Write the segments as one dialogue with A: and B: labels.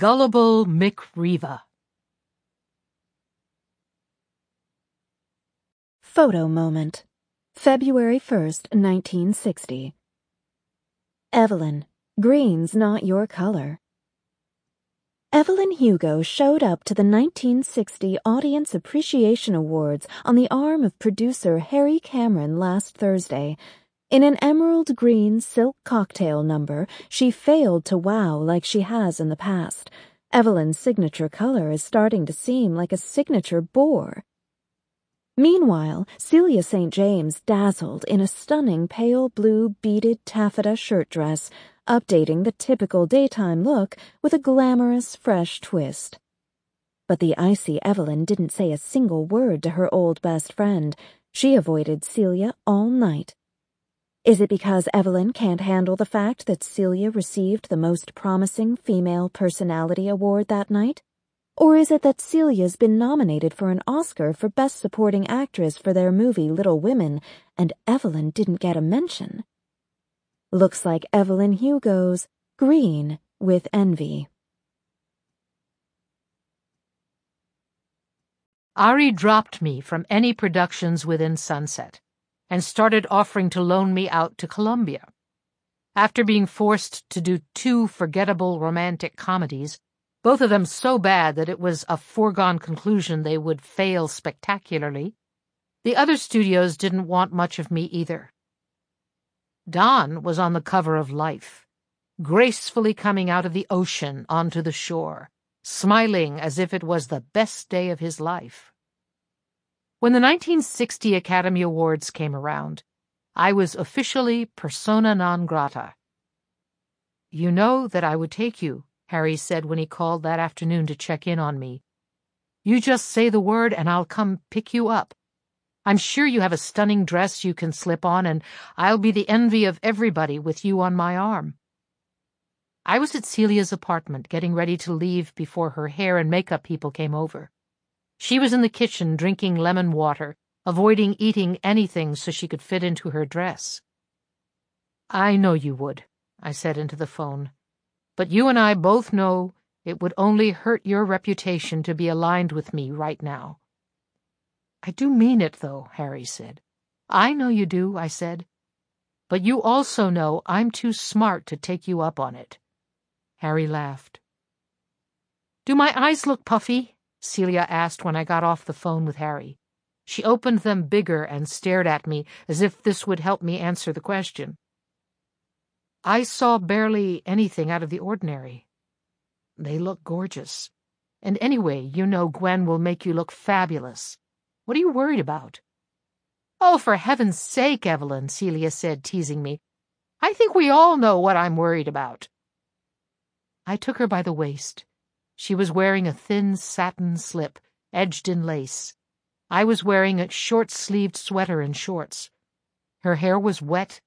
A: Gullible Mick Riva.
B: Photo Moment February 1st, 1960 Evelyn, green's not your color. Evelyn Hugo showed up to the 1960 Audience Appreciation Awards on the arm of producer Harry Cameron last Thursday. In an emerald green silk cocktail number, she failed to wow like she has in the past. Evelyn's signature color is starting to seem like a signature bore. Meanwhile, Celia St. James dazzled in a stunning pale blue beaded taffeta shirt dress, updating the typical daytime look with a glamorous, fresh twist. But the icy Evelyn didn't say a single word to her old best friend. She avoided Celia all night. Is it because Evelyn can't handle the fact that Celia received the most promising female personality award that night? Or is it that Celia's been nominated for an Oscar for Best Supporting Actress for their movie Little Women, and Evelyn didn't get a mention? Looks like Evelyn Hugo's green with envy.
A: Ari dropped me from any productions within Sunset and started offering to loan me out to Columbia. After being forced to do two forgettable romantic comedies, both of them so bad that it was a foregone conclusion they would fail spectacularly, the other studios didn't want much of me either. Don was on the cover of Life, gracefully coming out of the ocean onto the shore, smiling as if it was the best day of his life. When the 1960 Academy Awards came around, I was officially persona non grata. You know that I would take you, Harry said when he called that afternoon to check in on me. You just say the word and I'll come pick you up. I'm sure you have a stunning dress you can slip on, and I'll be the envy of everybody with you on my arm. I was at Celia's apartment getting ready to leave before her hair and makeup people came over. She was in the kitchen drinking lemon water, avoiding eating anything so she could fit into her dress. I know you would, I said into the phone. But you and I both know it would only hurt your reputation to be aligned with me right now. I do mean it, though, Harry said. I know you do, I said. But you also know I'm too smart to take you up on it. Harry laughed. Do my eyes look puffy? Celia asked when I got off the phone with Harry. She opened them bigger and stared at me as if this would help me answer the question. I saw barely anything out of the ordinary. They look gorgeous. And anyway, you know Gwen will make you look fabulous. What are you worried about? Oh, for heaven's sake, Evelyn, Celia said, teasing me. I think we all know what I'm worried about. I took her by the waist. She was wearing a thin satin slip, edged in lace. I was wearing a short-sleeved sweater and shorts. Her hair was wet.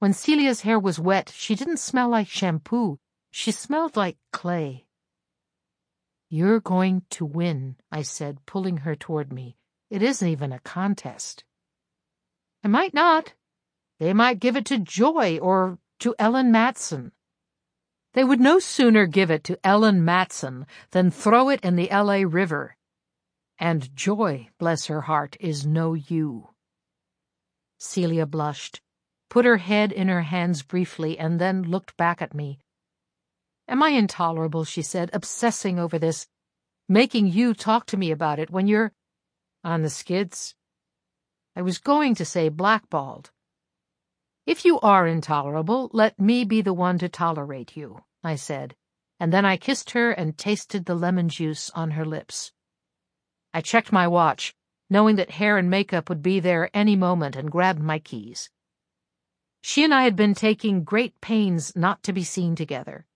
A: When Celia's hair was wet, she didn't smell like shampoo. She smelled like clay. You're going to win, I said, pulling her toward me. It isn't even a contest. I might not. They might give it to Joy or to Ellen Matson. They would no sooner give it to Ellen Matson than throw it in the L.A. River. And Joy, bless her heart, is no you. Celia blushed, put her head in her hands briefly, and then looked back at me. Am I intolerable, she said, obsessing over this, making you talk to me about it when you're on the skids? I was going to say blackballed, if you are intolerable, let me be the one to tolerate you, I said, and then I kissed her and tasted the lemon juice on her lips. I checked my watch, knowing that hair and makeup would be there any moment, and grabbed my keys. She and I had been taking great pains not to be seen together.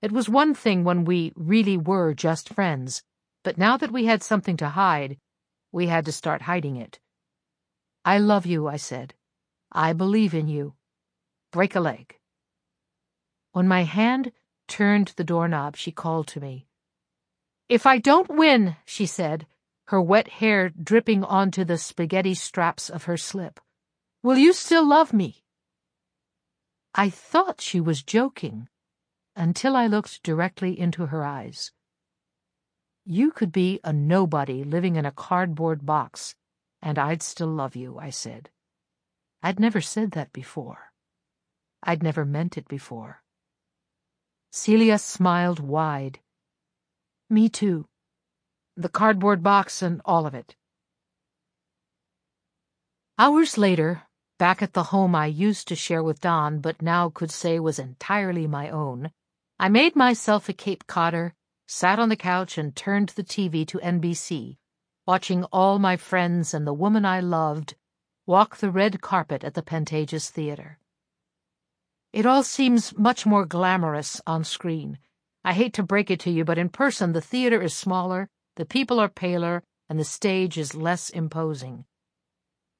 A: It was one thing when we really were just friends, but now that we had something to hide, we had to start hiding it. I love you, I said. I believe in you. Break a leg. When my hand turned the doorknob, she called to me. If I don't win, she said, her wet hair dripping onto the spaghetti straps of her slip, will you still love me? I thought she was joking. until I looked directly into her eyes. You could be a nobody living in a cardboard box, and I'd still love you, I said. I'd never said that before. I'd never meant it before. Celia smiled wide. Me too. The cardboard box and all of it. Hours later, back at the home I used to share with Don but now could say was entirely my own, I made myself a Cape Codder sat on the couch and turned the TV to NBC, watching all my friends and the woman I loved walk the red carpet at the Pantages Theater. It all seems much more glamorous on screen. I hate to break it to you, but in person the theater is smaller, the people are paler, and the stage is less imposing.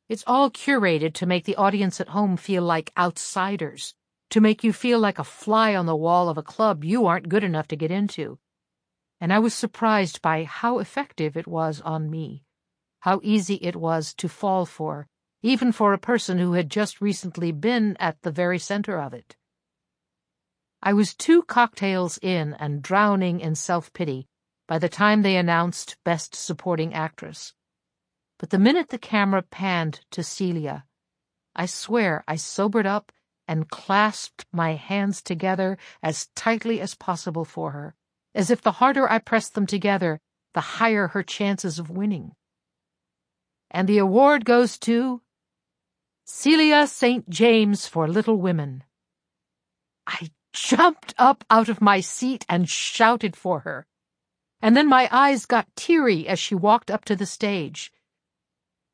A: It's all curated to make the audience at home feel like outsiders, to make you feel like a fly on the wall of a club you aren't good enough to get into and I was surprised by how effective it was on me, how easy it was to fall for, even for a person who had just recently been at the very center of it. I was two cocktails in and drowning in self-pity by the time they announced Best Supporting Actress. But the minute the camera panned to Celia, I swear I sobered up and clasped my hands together as tightly as possible for her as if the harder I pressed them together, the higher her chances of winning. And the award goes to Celia St. James for Little Women. I jumped up out of my seat and shouted for her. And then my eyes got teary as she walked up to the stage.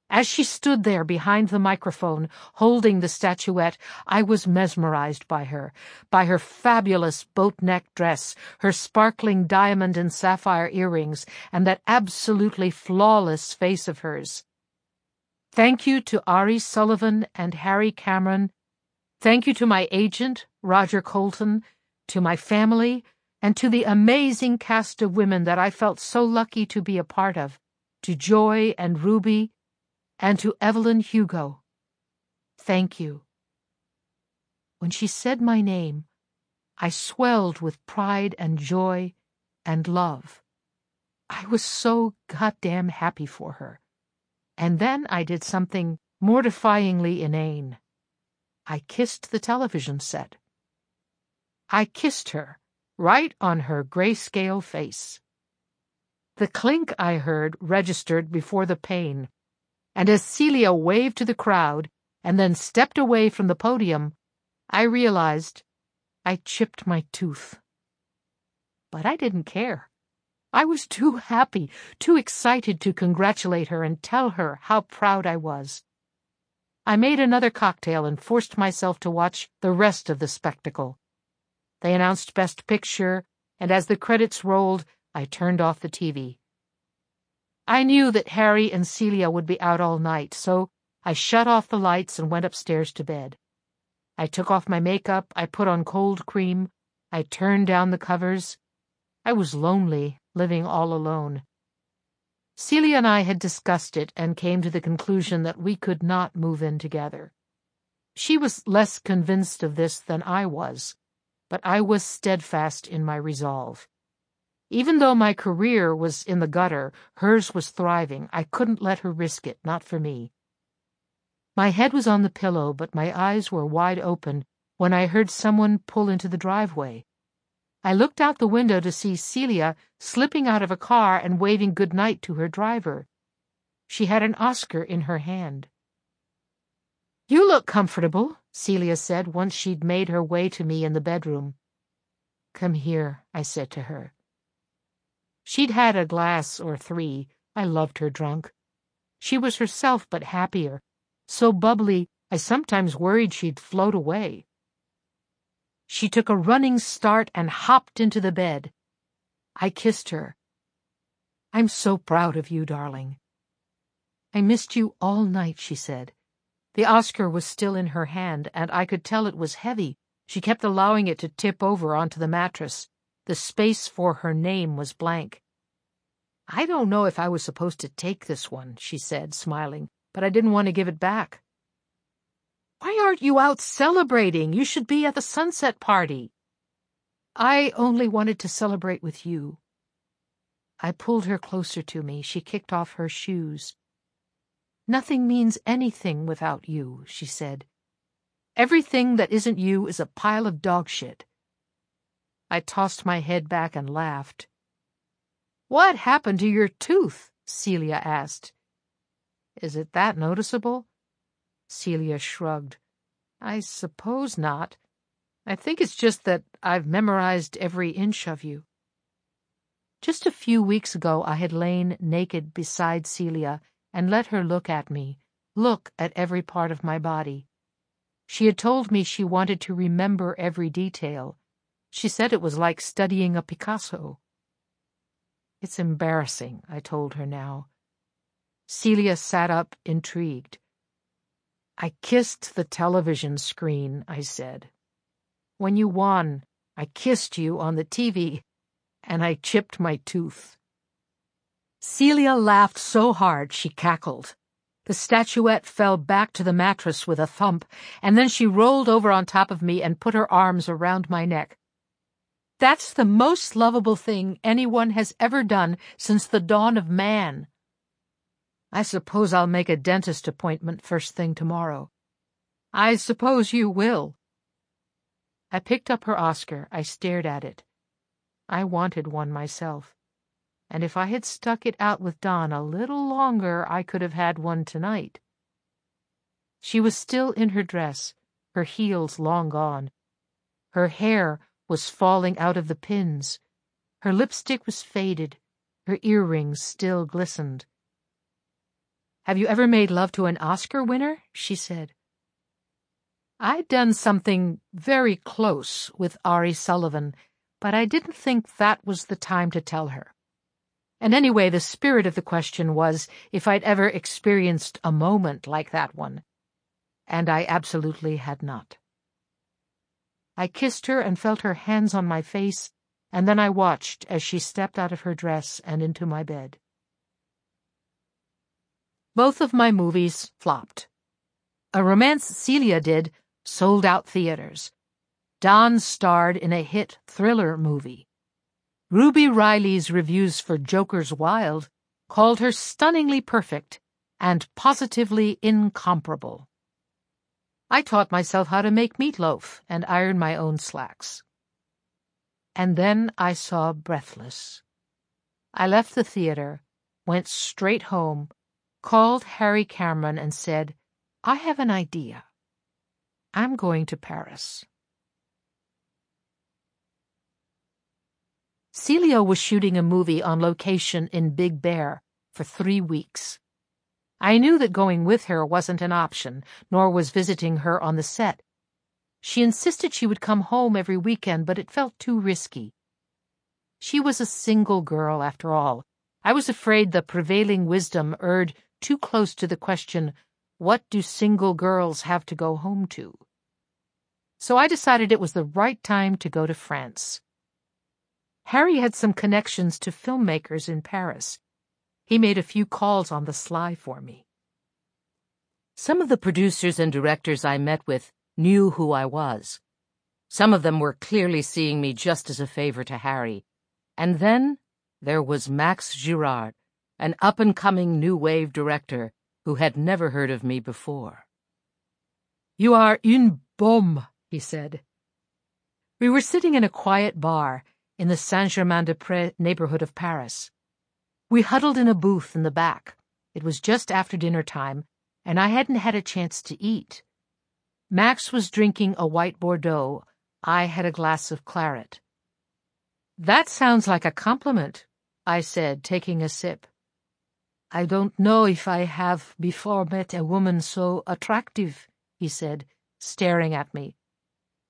A: As she stood there behind the microphone, holding the statuette, I was mesmerized by her, by her fabulous boat-neck dress, her sparkling diamond and sapphire earrings, and that absolutely flawless face of hers. Thank you to Ari Sullivan and Harry Cameron. Thank you to my agent, Roger Colton, to my family, and to the amazing cast of women that I felt so lucky to be a part of, to Joy and Ruby, and to Evelyn Hugo, thank you. When she said my name, I swelled with pride and joy and love. I was so goddamn happy for her. And then I did something mortifyingly inane. I kissed the television set. I kissed her, right on her grayscale face. The clink I heard registered before the pain and as Celia waved to the crowd and then stepped away from the podium, I realized I chipped my tooth. But I didn't care. I was too happy, too excited to congratulate her and tell her how proud I was. I made another cocktail and forced myself to watch the rest of the spectacle. They announced Best Picture, and as the credits rolled, I turned off the TV. I knew that Harry and Celia would be out all night, so I shut off the lights and went upstairs to bed. I took off my makeup, I put on cold cream, I turned down the covers. I was lonely, living all alone. Celia and I had discussed it and came to the conclusion that we could not move in together. She was less convinced of this than I was, but I was steadfast in my resolve. Even though my career was in the gutter, hers was thriving. I couldn't let her risk it, not for me. My head was on the pillow, but my eyes were wide open when I heard someone pull into the driveway. I looked out the window to see Celia slipping out of a car and waving good night to her driver. She had an Oscar in her hand. You look comfortable, Celia said once she'd made her way to me in the bedroom. Come here, I said to her. She'd had a glass or three. I loved her drunk. She was herself but happier, so bubbly I sometimes worried she'd float away. She took a running start and hopped into the bed. I kissed her. I'm so proud of you, darling. I missed you all night, she said. The Oscar was still in her hand, and I could tell it was heavy. She kept allowing it to tip over onto the mattress. The space for her name was blank. I don't know if I was supposed to take this one, she said, smiling, but I didn't want to give it back. Why aren't you out celebrating? You should be at the sunset party. I only wanted to celebrate with you. I pulled her closer to me. She kicked off her shoes. Nothing means anything without you, she said. Everything that isn't you is a pile of dog shit. I tossed my head back and laughed. What happened to your tooth? Celia asked. Is it that noticeable? Celia shrugged. I suppose not. I think it's just that I've memorized every inch of you. Just a few weeks ago I had lain naked beside Celia and let her look at me, look at every part of my body. She had told me she wanted to remember every detail. She said it was like studying a Picasso. It's embarrassing, I told her now. Celia sat up, intrigued. I kissed the television screen, I said. When you won, I kissed you on the TV, and I chipped my tooth. Celia laughed so hard she cackled. The statuette fell back to the mattress with a thump, and then she rolled over on top of me and put her arms around my neck. That's the most lovable thing anyone has ever done since the dawn of man. I suppose I'll make a dentist appointment first thing tomorrow. I suppose you will. I picked up her Oscar. I stared at it. I wanted one myself. And if I had stuck it out with Don a little longer, I could have had one tonight. She was still in her dress, her heels long gone. Her hair was falling out of the pins. Her lipstick was faded. Her earrings still glistened. Have you ever made love to an Oscar winner? she said. I'd done something very close with Ari Sullivan, but I didn't think that was the time to tell her. And anyway, the spirit of the question was if I'd ever experienced a moment like that one. And I absolutely had not. I kissed her and felt her hands on my face, and then I watched as she stepped out of her dress and into my bed. Both of my movies flopped. A romance Celia did sold out theaters. Don starred in a hit thriller movie. Ruby Riley's reviews for Joker's Wild called her stunningly perfect and positively incomparable. I taught myself how to make meatloaf and iron my own slacks. And then I saw Breathless. I left the theater, went straight home, called Harry Cameron and said, I have an idea. I'm going to Paris. Celia was shooting a movie on location in Big Bear for three weeks. I knew that going with her wasn't an option, nor was visiting her on the set. She insisted she would come home every weekend, but it felt too risky. She was a single girl, after all. I was afraid the prevailing wisdom erred too close to the question, what do single girls have to go home to? So I decided it was the right time to go to France. Harry had some connections to filmmakers in Paris. He made a few calls on the sly for me. Some of the producers and directors I met with knew who I was. Some of them were clearly seeing me just as a favor to Harry. And then there was Max Girard, an up-and-coming new wave director who had never heard of me before. You are une bombe, he said. We were sitting in a quiet bar in the Saint-Germain-des-Prés neighborhood of Paris. We huddled in a booth in the back. It was just after dinner time, and I hadn't had a chance to eat. Max was drinking a white Bordeaux. I had a glass of claret. That sounds like a compliment, I said, taking a sip. I don't know if I have before met a woman so attractive, he said, staring at me.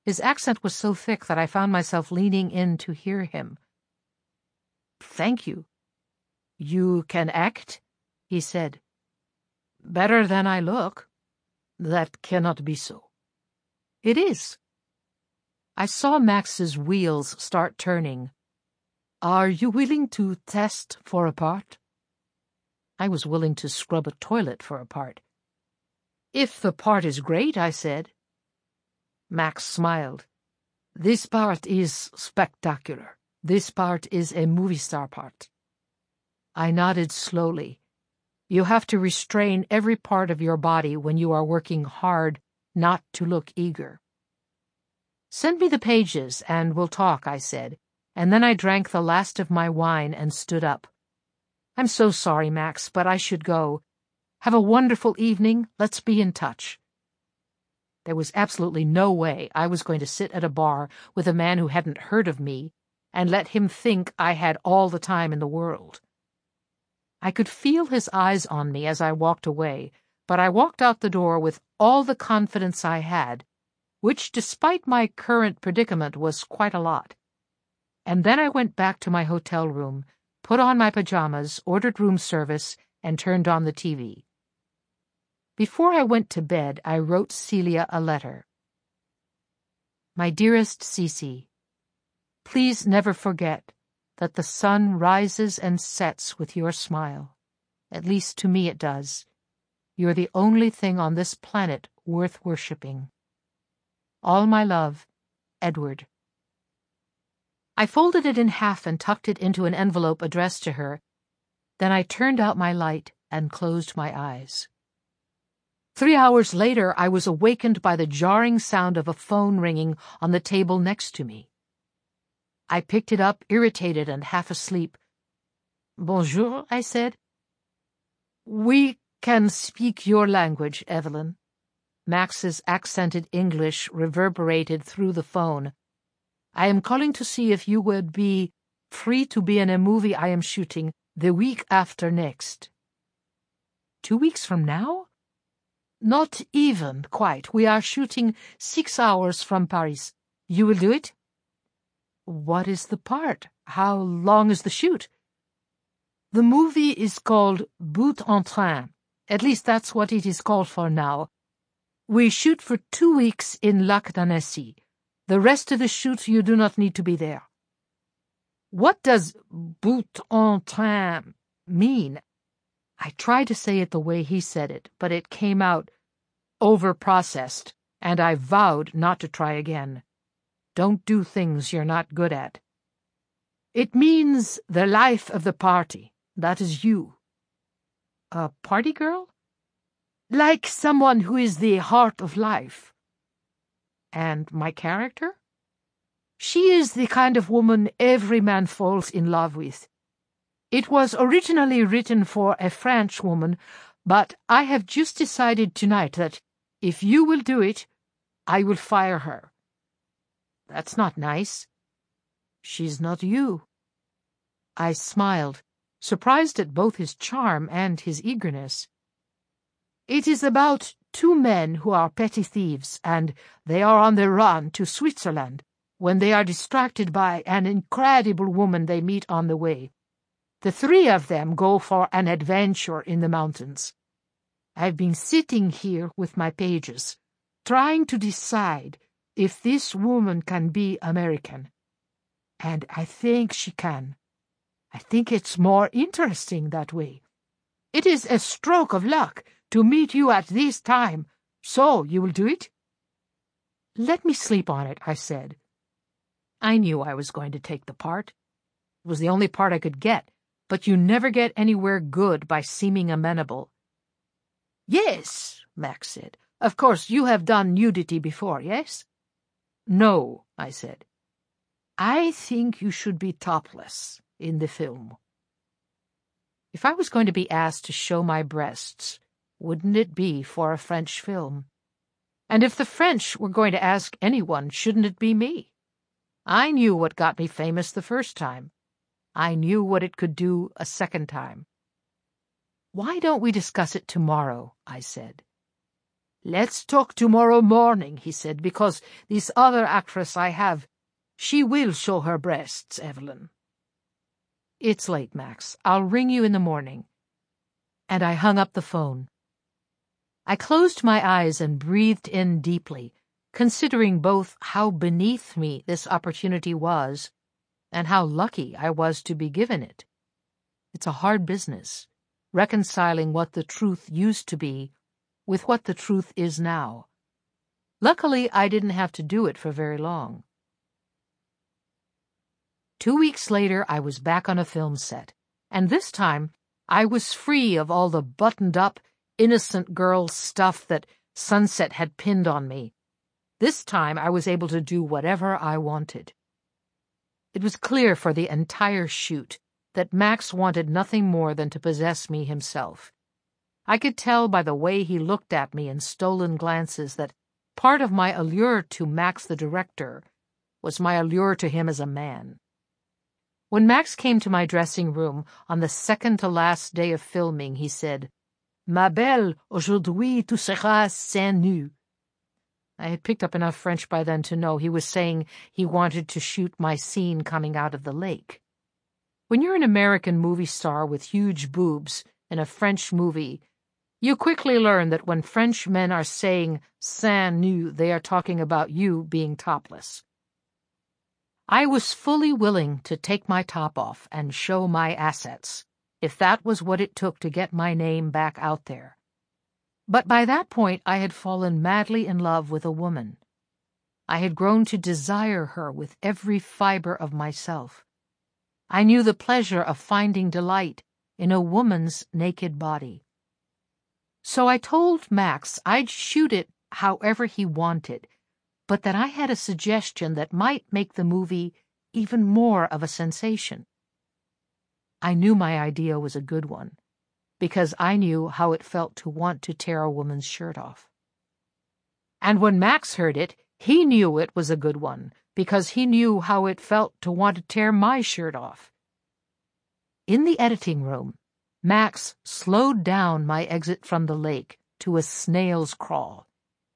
A: His accent was so thick that I found myself leaning in to hear him. Thank you. You can act? he said. Better than I look. That cannot be so. It is. I saw Max's wheels start turning. Are you willing to test for a part? I was willing to scrub a toilet for a part. If the part is great, I said. Max smiled. This part is spectacular. This part is a movie star part. I nodded slowly. You have to restrain every part of your body when you are working hard not to look eager. Send me the pages and we'll talk, I said, and then I drank the last of my wine and stood up. I'm so sorry, Max, but I should go. Have a wonderful evening. Let's be in touch. There was absolutely no way I was going to sit at a bar with a man who hadn't heard of me and let him think I had all the time in the world. I could feel his eyes on me as I walked away, but I walked out the door with all the confidence I had, which, despite my current predicament, was quite a lot. And then I went back to my hotel room, put on my pajamas, ordered room service, and turned on the TV. Before I went to bed, I wrote Celia a letter. My dearest Cece, please never forget that the sun rises and sets with your smile. At least to me it does. You're the only thing on this planet worth worshipping. All my love, Edward. I folded it in half and tucked it into an envelope addressed to her. Then I turned out my light and closed my eyes. Three hours later, I was awakened by the jarring sound of a phone ringing on the table next to me. I picked it up, irritated and half asleep. Bonjour, I said. We can speak your language, Evelyn. Max's accented English reverberated through the phone. I am calling to see if you would be free to be in a movie I am shooting the week after next. Two weeks from now? Not even, quite. We are shooting six hours from Paris. You will do it? What is the part? How long is the shoot? The movie is called Bout en Train. At least that's what it is called for now. We shoot for two weeks in Lac d'Annecy. The rest of the shoot you do not need to be there. What does bout en train mean? I tried to say it the way he said it, but it came out over-processed, and I vowed not to try again. Don't do things you're not good at. It means the life of the party. That is you. A party girl? Like someone who is the heart of life. And my character? She is the kind of woman every man falls in love with. It was originally written for a French woman, but I have just decided tonight that if you will do it, I will fire her. That's not nice. She's not you. I smiled, surprised at both his charm and his eagerness. It is about two men who are petty thieves, and they are on the run to Switzerland when they are distracted by an incredible woman they meet on the way. The three of them go for an adventure in the mountains. I've been sitting here with my pages, trying to decide if this woman can be American. And I think she can. I think it's more interesting that way. It is a stroke of luck to meet you at this time, so you will do it? Let me sleep on it, I said. I knew I was going to take the part. It was the only part I could get, but you never get anywhere good by seeming amenable. Yes, Max said. Of course, you have done nudity before, yes? No, I said. I think you should be topless in the film. If I was going to be asked to show my breasts, wouldn't it be for a French film? And if the French were going to ask anyone, shouldn't it be me? I knew what got me famous the first time. I knew what it could do a second time. Why don't we discuss it tomorrow? I said. Let's talk tomorrow morning, he said, because this other actress I have, she will show her breasts, Evelyn. It's late, Max. I'll ring you in the morning. And I hung up the phone. I closed my eyes and breathed in deeply, considering both how beneath me this opportunity was and how lucky I was to be given it. It's a hard business reconciling what the truth used to be with what the truth is now. Luckily, I didn't have to do it for very long. Two weeks later, I was back on a film set, and this time I was free of all the buttoned up, innocent girl stuff that Sunset had pinned on me. This time I was able to do whatever I wanted. It was clear for the entire shoot that Max wanted nothing more than to possess me himself. I could tell by the way he looked at me in stolen glances that part of my allure to Max the director was my allure to him as a man. When Max came to my dressing room on the second to last day of filming, he said, Ma belle, aujourd'hui tu seras seins nus. I had picked up enough French by then to know he was saying he wanted to shoot my scene coming out of the lake. When you're an American movie star with huge boobs in a French movie, you quickly learn that when French men are saying seins nus, they are talking about you being topless. I was fully willing to take my top off and show my assets, if that was what it took to get my name back out there. But by that point I had fallen madly in love with a woman. I had grown to desire her with every fiber of myself. I knew the pleasure of finding delight in a woman's naked body. So I told Max I'd shoot it however he wanted, but that I had a suggestion that might make the movie even more of a sensation. I knew my idea was a good one because I knew how it felt to want to tear a woman's shirt off. And when Max heard it, he knew it was a good one, because he knew how it felt to want to tear my shirt off. In the editing room, Max slowed down my exit from the lake to a snail's crawl,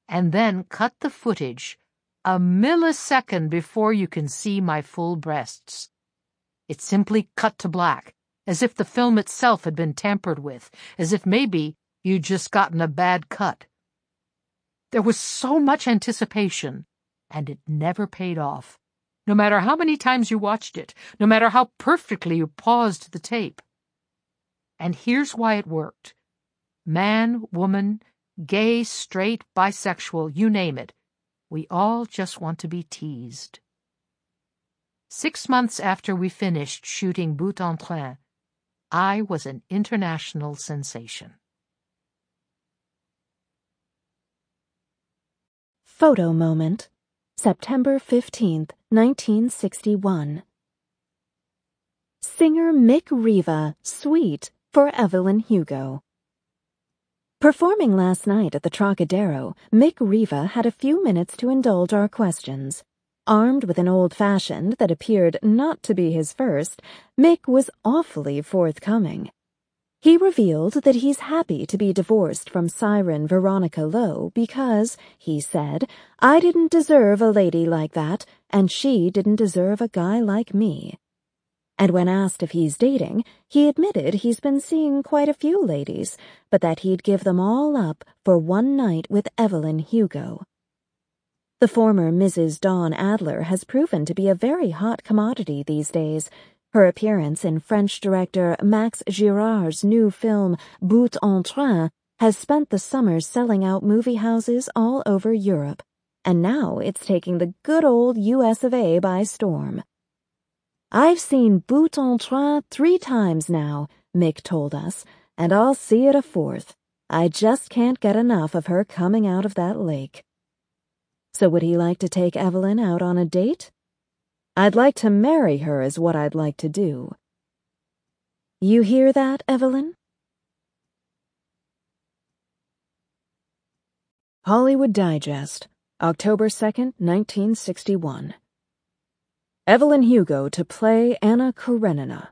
A: and then cut the footage a millisecond before you can see my full breasts. It simply cut to black, as if the film itself had been tampered with, as if maybe you'd just gotten a bad cut. There was so much anticipation, and it never paid off. No matter how many times you watched it, no matter how perfectly you paused the tape. And here's why it worked. Man, woman, gay, straight, bisexual, you name it. We all just want to be teased. Six months after we finished shooting Bout en Train, I was an international sensation.
B: Photo Moment September 15th, 1961 Singer Mick Riva, Sweet, for Evelyn Hugo. Performing last night at the Trocadero, Mick Riva had a few minutes to indulge our questions. Armed with an old-fashioned that appeared not to be his first, Mick was awfully forthcoming. He revealed that he's happy to be divorced from siren Veronica Lowe because, he said, I didn't deserve a lady like that, and she didn't deserve a guy like me. And when asked if he's dating, he admitted he's been seeing quite a few ladies, but that he'd give them all up for one night with Evelyn Hugo. The former Mrs. Don Adler has proven to be a very hot commodity these days. Her appearance in French director Max Girard's new film Bout en Train has spent the summer selling out movie houses all over Europe, and now it's taking the good old US of A by storm. I've seen Bout en Train three times now, Mick told us, and I'll see it a fourth. I just can't get enough of her coming out of that lake. So would he like to take Evelyn out on a date? I'd like to marry her is what I'd like to do. You hear that, Evelyn?
C: Hollywood Digest, October 2nd, 1961. Evelyn Hugo to play Anna Karenina.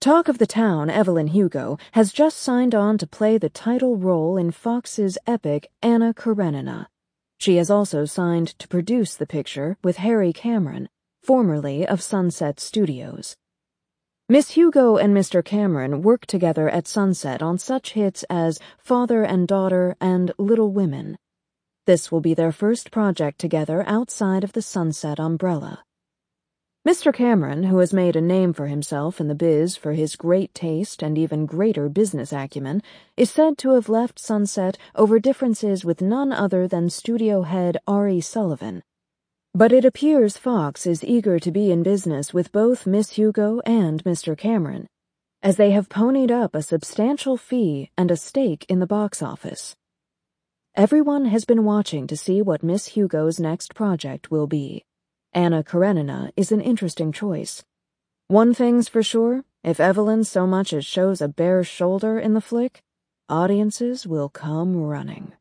C: Talk of the town, Evelyn Hugo, has just signed on to play the title role in Fox's epic Anna Karenina. She has also signed to produce the picture with Harry Cameron, formerly of Sunset Studios. Miss Hugo and Mr. Cameron worked together at Sunset on such hits as Father and Daughter and Little Women. This will be their first project together outside of the Sunset umbrella. Mr. Cameron, who has made a name for himself in the biz for his great taste and even greater business acumen, is said to have left Sunset over differences with none other than studio head Ari Sullivan.
B: But it appears Fox is eager to be in business with both Miss Hugo and Mr. Cameron, as they have ponied up a substantial fee and a stake in the box office. Everyone has been watching to see what Miss Hugo's next project will be. Anna Karenina is an interesting choice. One thing's for sure, if Evelyn so much as shows a bare shoulder in the flick, audiences will come running.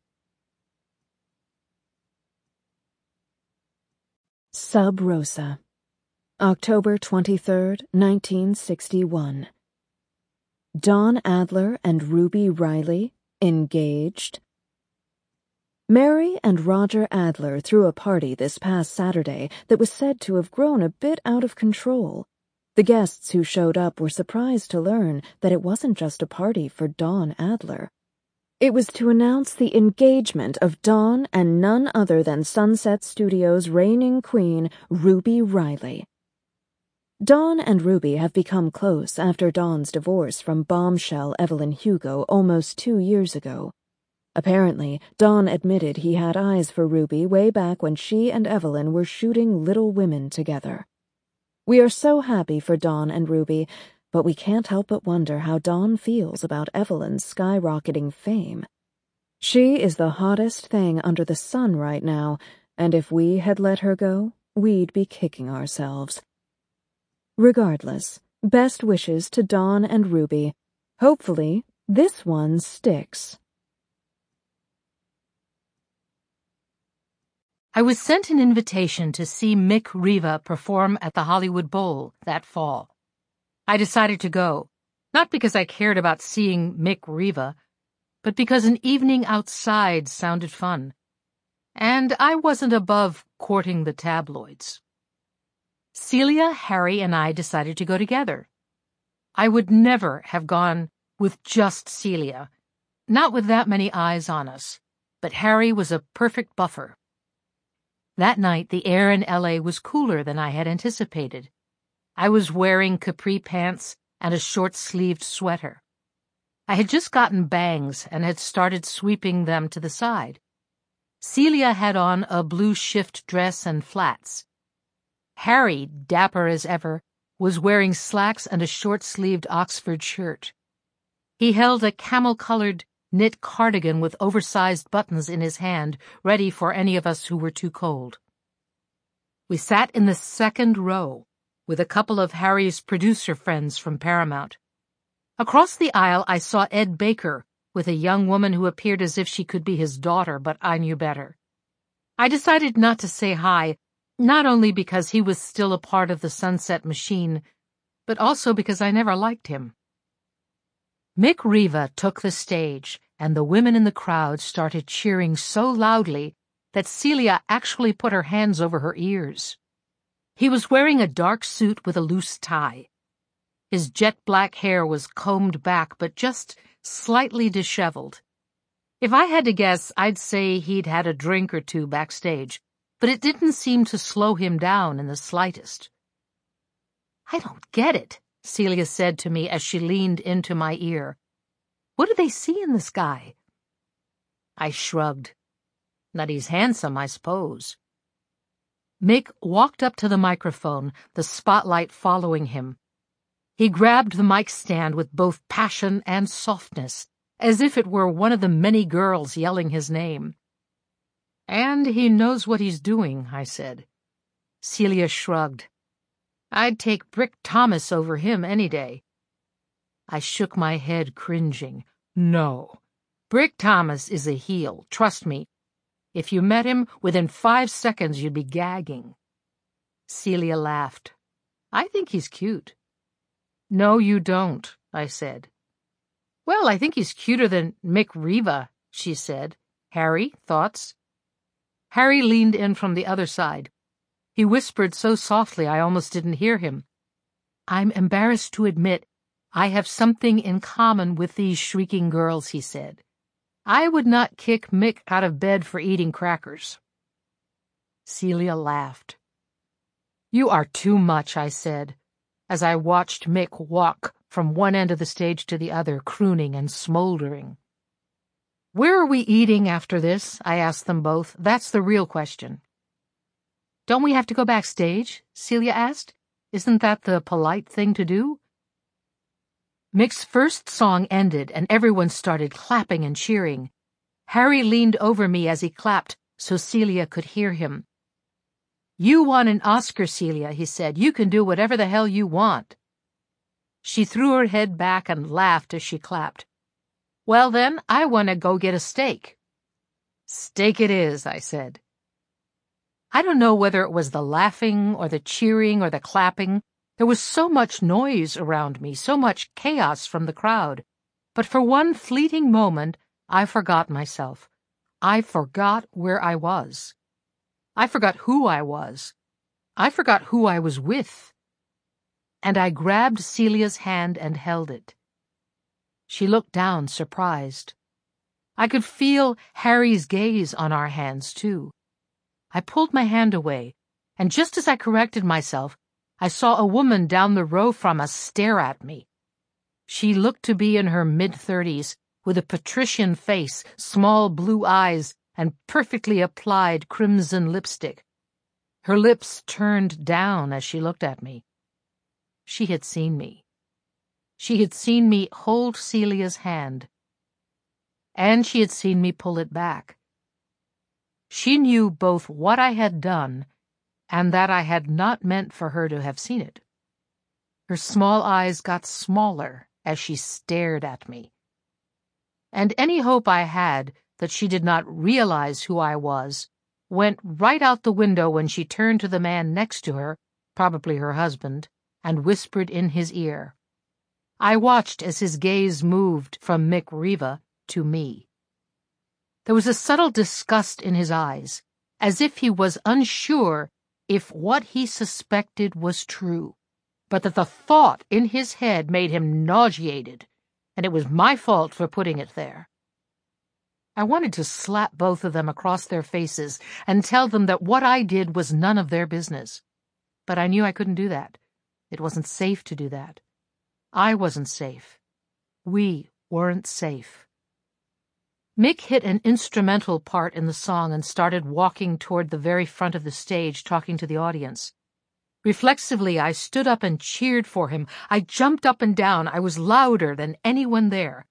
B: Sub Rosa October 23, 1961 Don Adler and Ruby Riley engaged? Mary and Roger Adler threw a party this past Saturday that was said to have grown a bit out of control. The guests who showed up were surprised to learn that it wasn't just a party for Don Adler. It was to announce the engagement of Don and none other than Sunset Studios' reigning queen, Ruby Riley. Don and Ruby have become close after Don's divorce from bombshell Evelyn Hugo almost two years ago. Apparently, Don admitted he had eyes for Ruby way back when she and Evelyn were shooting Little Women together. We are so happy for Don and Ruby, but we can't help but wonder how Don feels about Evelyn's skyrocketing fame. She is the hottest thing under the sun right now, and if we had let her go, we'd be kicking ourselves. Regardless, best wishes to Don and Ruby. Hopefully, this one sticks.
A: I was sent an invitation to see Mick Riva perform at the Hollywood Bowl that fall. I decided to go, not because I cared about seeing Mick Riva, but because an evening outside sounded fun. And I wasn't above courting the tabloids. Celia, Harry, and I decided to go together. I would never have gone with just Celia, not with that many eyes on us, but Harry was a perfect buffer. That night, the air in LA was cooler than I had anticipated. I was wearing capri pants and a short-sleeved sweater. I had just gotten bangs and had started sweeping them to the side. Celia had on a blue shift dress and flats. Harry, dapper as ever, was wearing slacks and a short-sleeved Oxford shirt. He held a camel-colored knit cardigan with oversized buttons in his hand, ready for any of us who were too cold. We sat in the second row, with a couple of Harry's producer friends from Paramount. Across the aisle, I saw Ed Baker with a young woman who appeared as if she could be his daughter, but I knew better. I decided not to say hi, not only because he was still a part of the Sunset machine, but also because I never liked him. Mick Riva took the stage, and the women in the crowd started cheering so loudly that Celia actually put her hands over her ears. He was wearing a dark suit with a loose tie. His jet black hair was combed back but just slightly disheveled. If I had to guess, I'd say he'd had a drink or two backstage, but it didn't seem to slow him down in the slightest. I don't get it, Celia said to me as she leaned into my ear. What do they see in the sky? I shrugged. He's handsome, I suppose. Mick walked up to the microphone, the spotlight following him. He grabbed the mic stand with both passion and softness, as if it were one of the many girls yelling his name. And he knows what he's doing, I said. Celia shrugged. I'd take Brick Thomas over him any day. I shook my head, cringing. No. Brick Thomas is a heel, trust me. If you met him, within five seconds you'd be gagging. Celia laughed. I think he's cute. No, you don't, I said. Well, I think he's cuter than Mick Riva, she said. Harry, thoughts? Harry leaned in from the other side. He whispered so softly I almost didn't hear him. I'm embarrassed to admit I have something in common with these shrieking girls, he said. I would not kick Mick out of bed for eating crackers. Celia laughed. You are too much, I said, as I watched Mick walk from one end of the stage to the other, crooning and smoldering. Where are we eating after this? I asked them both. That's the real question. Don't we have to go backstage? Celia asked. Isn't that the polite thing to do? Mick's first song ended and everyone started clapping and cheering. Harry leaned over me as he clapped so Celia could hear him. You won an Oscar, Celia, he said. You can do whatever the hell you want. She threw her head back and laughed as she clapped. Well, then, I want to go get a steak. Steak it is, I said. I don't know whether it was the laughing or the cheering or the clapping. There was so much noise around me, so much chaos from the crowd. But for one fleeting moment, I forgot myself. I forgot where I was. I forgot who I was. I forgot who I was with. And I grabbed Celia's hand and held it. She looked down, surprised. I could feel Harry's gaze on our hands, too. I pulled my hand away, and just as I corrected myself, I saw a woman down the row from us stare at me. She looked to be in her mid-thirties, with a patrician face, small blue eyes, and perfectly applied crimson lipstick. Her lips turned down as she looked at me. She had seen me. She had seen me hold Celia's hand, and she had seen me pull it back. She knew both what I had done and that I had not meant for her to have seen it. Her small eyes got smaller as she stared at me. And any hope I had that she did not realize who I was went right out the window when she turned to the man next to her, probably her husband, and whispered in his ear. I watched as his gaze moved from Mick Riva to me. There was a subtle disgust in his eyes, as if he was unsure if what he suspected was true, but that the thought in his head made him nauseated, and it was my fault for putting it there. I wanted to slap both of them across their faces and tell them that what I did was none of their business. But I knew I couldn't do that. It wasn't safe to do that. I wasn't safe. We weren't safe. Mick hit an instrumental part in the song and started walking toward the very front of the stage, talking to the audience. Reflexively, I stood up and cheered for him. I jumped up and down. I was louder than anyone there.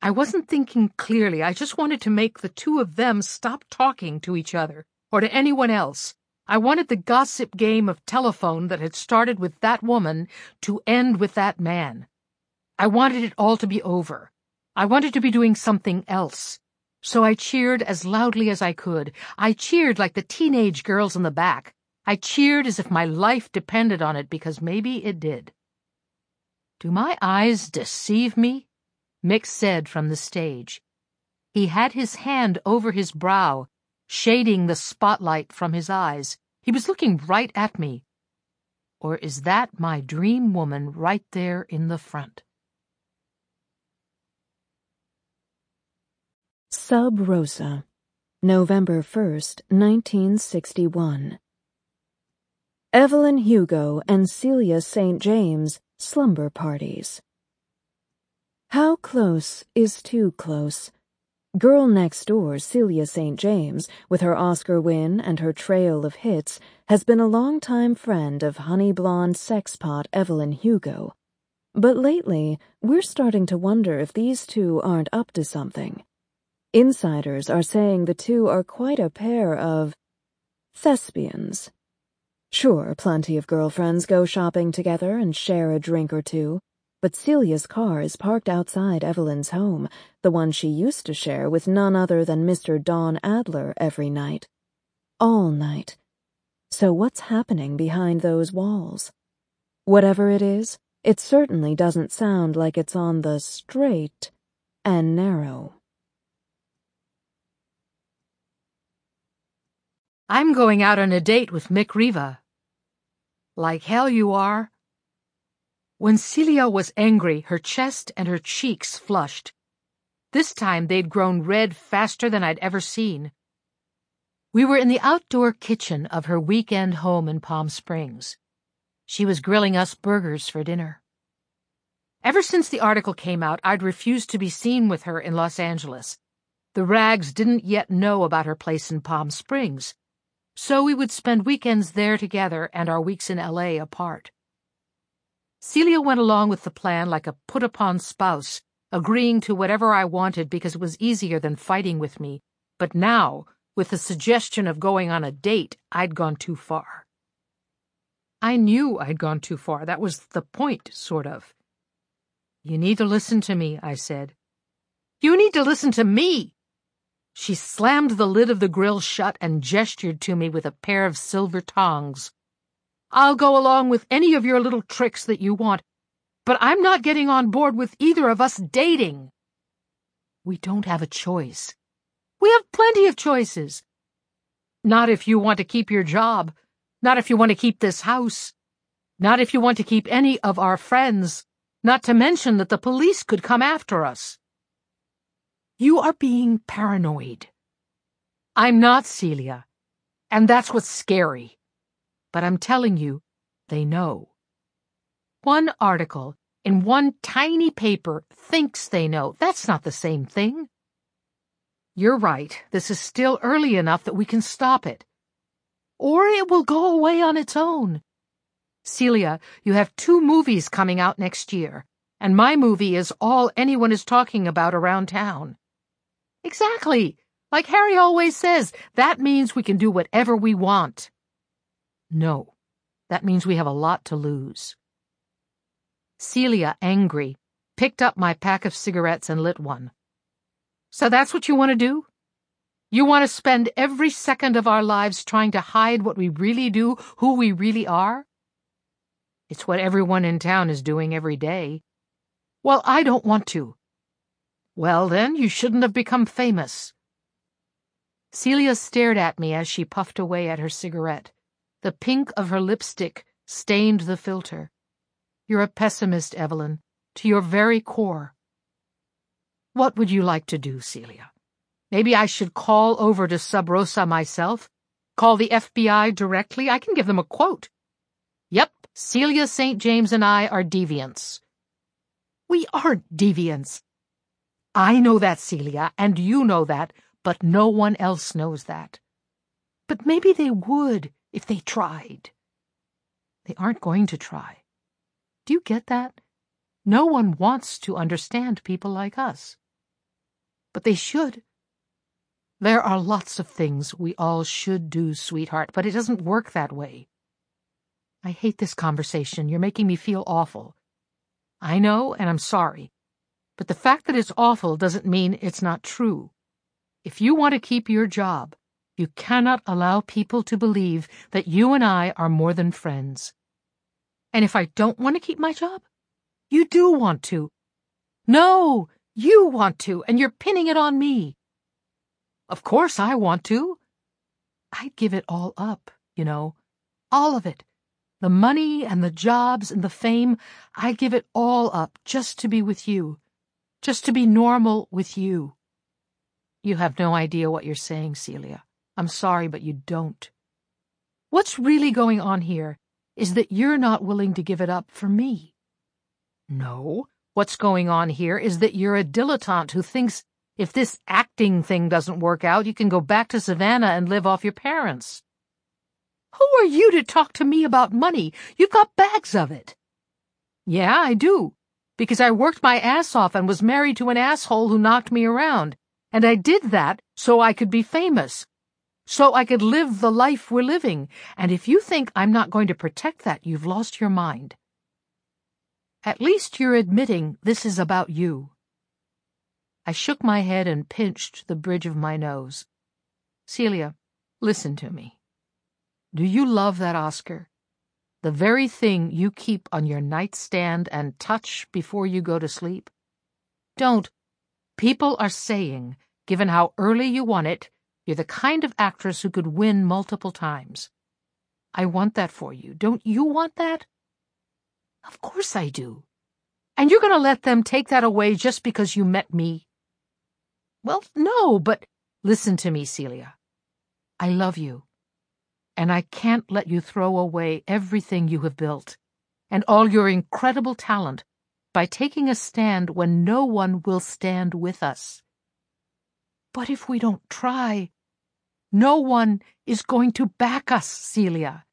A: I wasn't thinking clearly. I just wanted to make the two of them stop talking to each other or to anyone else. I wanted the gossip game of telephone that had started with that woman to end with that man. I wanted it all to be over. I wanted to be doing something else. So I cheered as loudly as I could. I cheered like the teenage girls in the back. I cheered as if my life depended on it because maybe it did. Do my eyes deceive me? Mick said from the stage. He had his hand over his brow, shading the spotlight from his eyes. He was looking right at me. Or is that my dream woman right there in the front?
B: Sub Rosa, November 1st, 1961. Evelyn Hugo and Celia St. James slumber parties. How close is too close? Girl next door, Celia St. James, with her Oscar win and her trail of hits, has been a longtime friend of honey blonde sexpot Evelyn Hugo. But lately, we're starting to wonder if these two aren't up to something. Insiders are saying the two are quite a pair of thespians. Sure, plenty of girlfriends go shopping together and share a drink or two, but Celia's car is parked outside Evelyn's home, the one she used to share with none other than Mr. Don Adler every night. All night. So what's happening behind those walls? Whatever it is, it certainly doesn't sound like it's on the straight and narrow.
A: I'm going out on a date with Mick Riva. Like hell you are. When Celia was angry, her chest and her cheeks flushed. This time they'd grown red faster than I'd ever seen. We were in the outdoor kitchen of her weekend home in Palm Springs. She was grilling us burgers for dinner. Ever since the article came out, I'd refused to be seen with her in Los Angeles. The rags didn't yet know about her place in Palm Springs. So we would spend weekends there together and our weeks in L.A. apart. Celia went along with the plan like a put-upon spouse, agreeing to whatever I wanted because it was easier than fighting with me, but now, with the suggestion of going on a date, I'd gone too far. I knew I'd gone too far. That was the point, sort of. You need to listen to me, I said. You need to listen to me! She slammed the lid of the grill shut and gestured to me with a pair of silver tongs. I'll go along with any of your little tricks that you want, but I'm not getting on board with either of us dating. We don't have a choice. We have plenty of choices. Not if you want to keep your job. Not if you want to keep this house. Not if you want to keep any of our friends. Not to mention that the police could come after us. You are being paranoid. I'm not, Celia. And that's what's scary. But I'm telling you, they know. One article in one tiny paper thinks they know. That's not the same thing. You're right. This is still early enough that we can stop it. Or it will go away on its own. Celia, you have two movies coming out next year, and my movie is all anyone is talking about around town. Exactly. Like Harry always says, that means we can do whatever we want. No, that means we have a lot to lose. Celia, angry, picked up my pack of cigarettes and lit one. So that's what you want to do? You want to spend every second of our lives trying to hide what we really do, who we really are? It's what everyone in town is doing every day. Well, I don't want to. Well, then, you shouldn't have become famous. Celia stared at me as she puffed away at her cigarette. The pink of her lipstick stained the filter. You're a pessimist, Evelyn, to your very core. What would you like to do, Celia? Maybe I should call over to Sub Rosa myself? Call the FBI directly? I can give them a quote. Yep, Celia St. James and I are deviants. We aren't deviants. I know that, Celia, and you know that, but no one else knows that. But maybe they would if they tried. They aren't going to try. Do you get that? No one wants to understand people like us. But they should. There are lots of things we all should do, sweetheart, but it doesn't work that way. I hate this conversation. You're making me feel awful. I know, and I'm sorry. But the fact that it's awful doesn't mean it's not true. If you want to keep your job, you cannot allow people to believe that you and I are more than friends. And if I don't want to keep my job, you do want to. No, you want to, and you're pinning it on me. Of course I want to. I'd give it all up, you know, all of it. The money and the jobs and the fame, I'd give it all up just to be with you just to be normal with you. You have no idea what you're saying, Celia. I'm sorry, but you don't. What's really going on here is that you're not willing to give it up for me. No, what's going on here is that you're a dilettante who thinks if this acting thing doesn't work out, you can go back to Savannah and live off your parents. Who are you to talk to me about money? You've got bags of it. Yeah, I do because I worked my ass off and was married to an asshole who knocked me around. And I did that so I could be famous. So I could live the life we're living. And if you think I'm not going to protect that, you've lost your mind. At least you're admitting this is about you. I shook my head and pinched the bridge of my nose. Celia, listen to me. Do you love that Oscar? The very thing you keep on your nightstand and touch before you go to sleep? Don't. People are saying, given how early you won it, you're the kind of actress who could win multiple times. I want that for you. Don't you want that? Of course I do. And you're going to let them take that away just because you met me? Well, no, but listen to me, Celia. I love you and I can't let you throw away everything you have built and all your incredible talent by taking a stand when no one will stand with us. But if we don't try, No one is going to back us, Celia.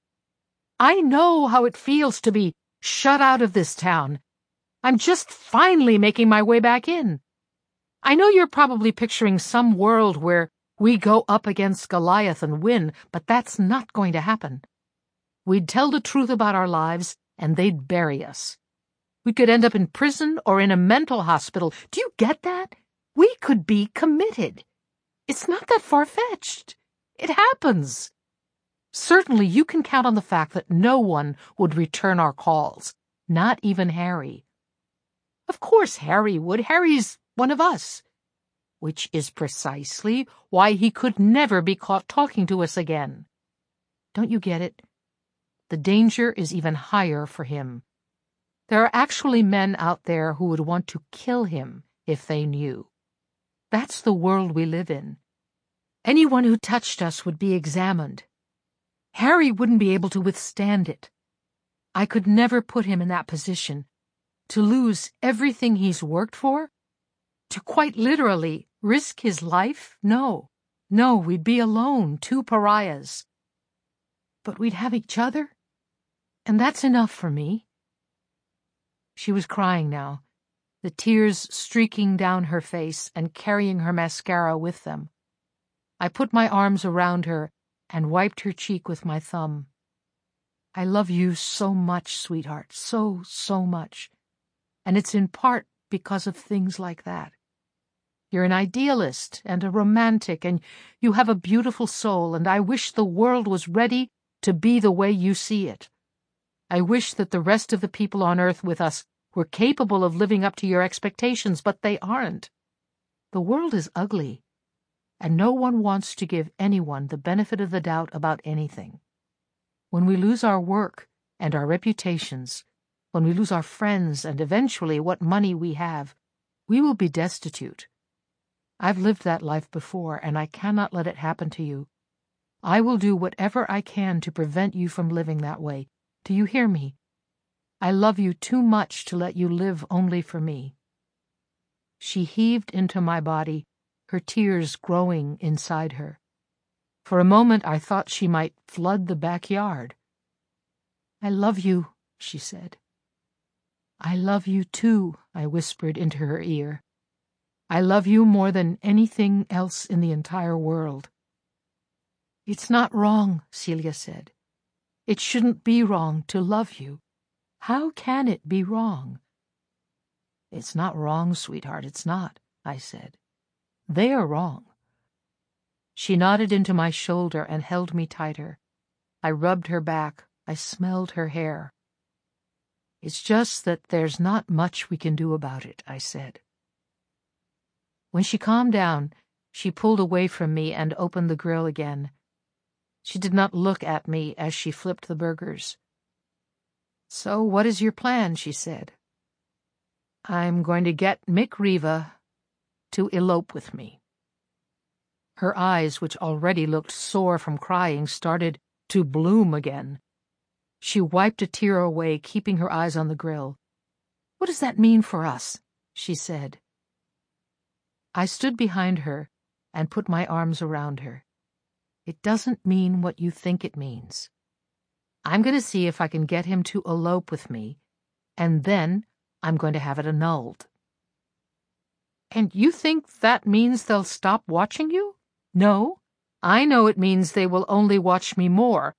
A: I know how it feels to be shut out of this town. I'm just finally making my way back in. I know you're probably picturing some world where we go up against Goliath and win, but that's not going to happen. We'd tell the truth about our lives, and they'd bury us. We could end up in prison or in a mental hospital. Do you get that? We could be committed. It's not that far-fetched. It happens. Certainly you can count on the fact that no one would return our calls, not even Harry. Of course Harry would. Harry's one of us. Which is precisely why he could never be caught talking to us again. Don't you get it? The danger is even higher for him. There are actually men out there who would want to kill him if they knew. That's the world we live in. Anyone who touched us would be examined. Harry wouldn't be able to withstand it. I could never put him in that position. To lose everything he's worked for? To quite literally risk his life? No. No, we'd be alone, two pariahs. But we'd have each other, and that's enough for me. She was crying now, the tears streaking down her face and carrying her mascara with them. I put my arms around her and wiped her cheek with my thumb. I love you so much, sweetheart, so, so much. And it's in part because of things like that. You're an idealist and a romantic, and you have a beautiful soul, and I wish the world was ready to be the way you see it. I wish that the rest of the people on earth with us were capable of living up to your expectations, but they aren't. The world is ugly, and no one wants to give anyone the benefit of the doubt about anything. When we lose our work and our reputations, when we lose our friends and eventually what money we have, we will be destitute. I've lived that life before, and I cannot let it happen to you. I will do whatever I can to prevent you from living that way, do you hear me? I love you too much to let you live only for me. She heaved into my body, her tears growing inside her. For a moment I thought she might flood the backyard. I love you, she said. I love you too, I whispered into her ear. I love you more than anything else in the entire world. It's not wrong, Celia said. It shouldn't be wrong to love you. How can it be wrong? It's not wrong, sweetheart, it's not, I said. They are wrong. She nodded into my shoulder and held me tighter. I rubbed her back. I smelled her hair. It's just that there's not much we can do about it, I said. When she calmed down, she pulled away from me and opened the grill again. She did not look at me as she flipped the burgers. So what is your plan? she said. I'm going to get Mick Riva to elope with me. Her eyes, which already looked sore from crying, started to bloom again. She wiped a tear away, keeping her eyes on the grill. What does that mean for us? she said. I stood behind her and put my arms around her. It doesn't mean what you think it means. I'm going to see if I can get him to elope with me, and then I'm going to have it annulled. And you think that means they'll stop watching you? No, I know it means they will only watch me more,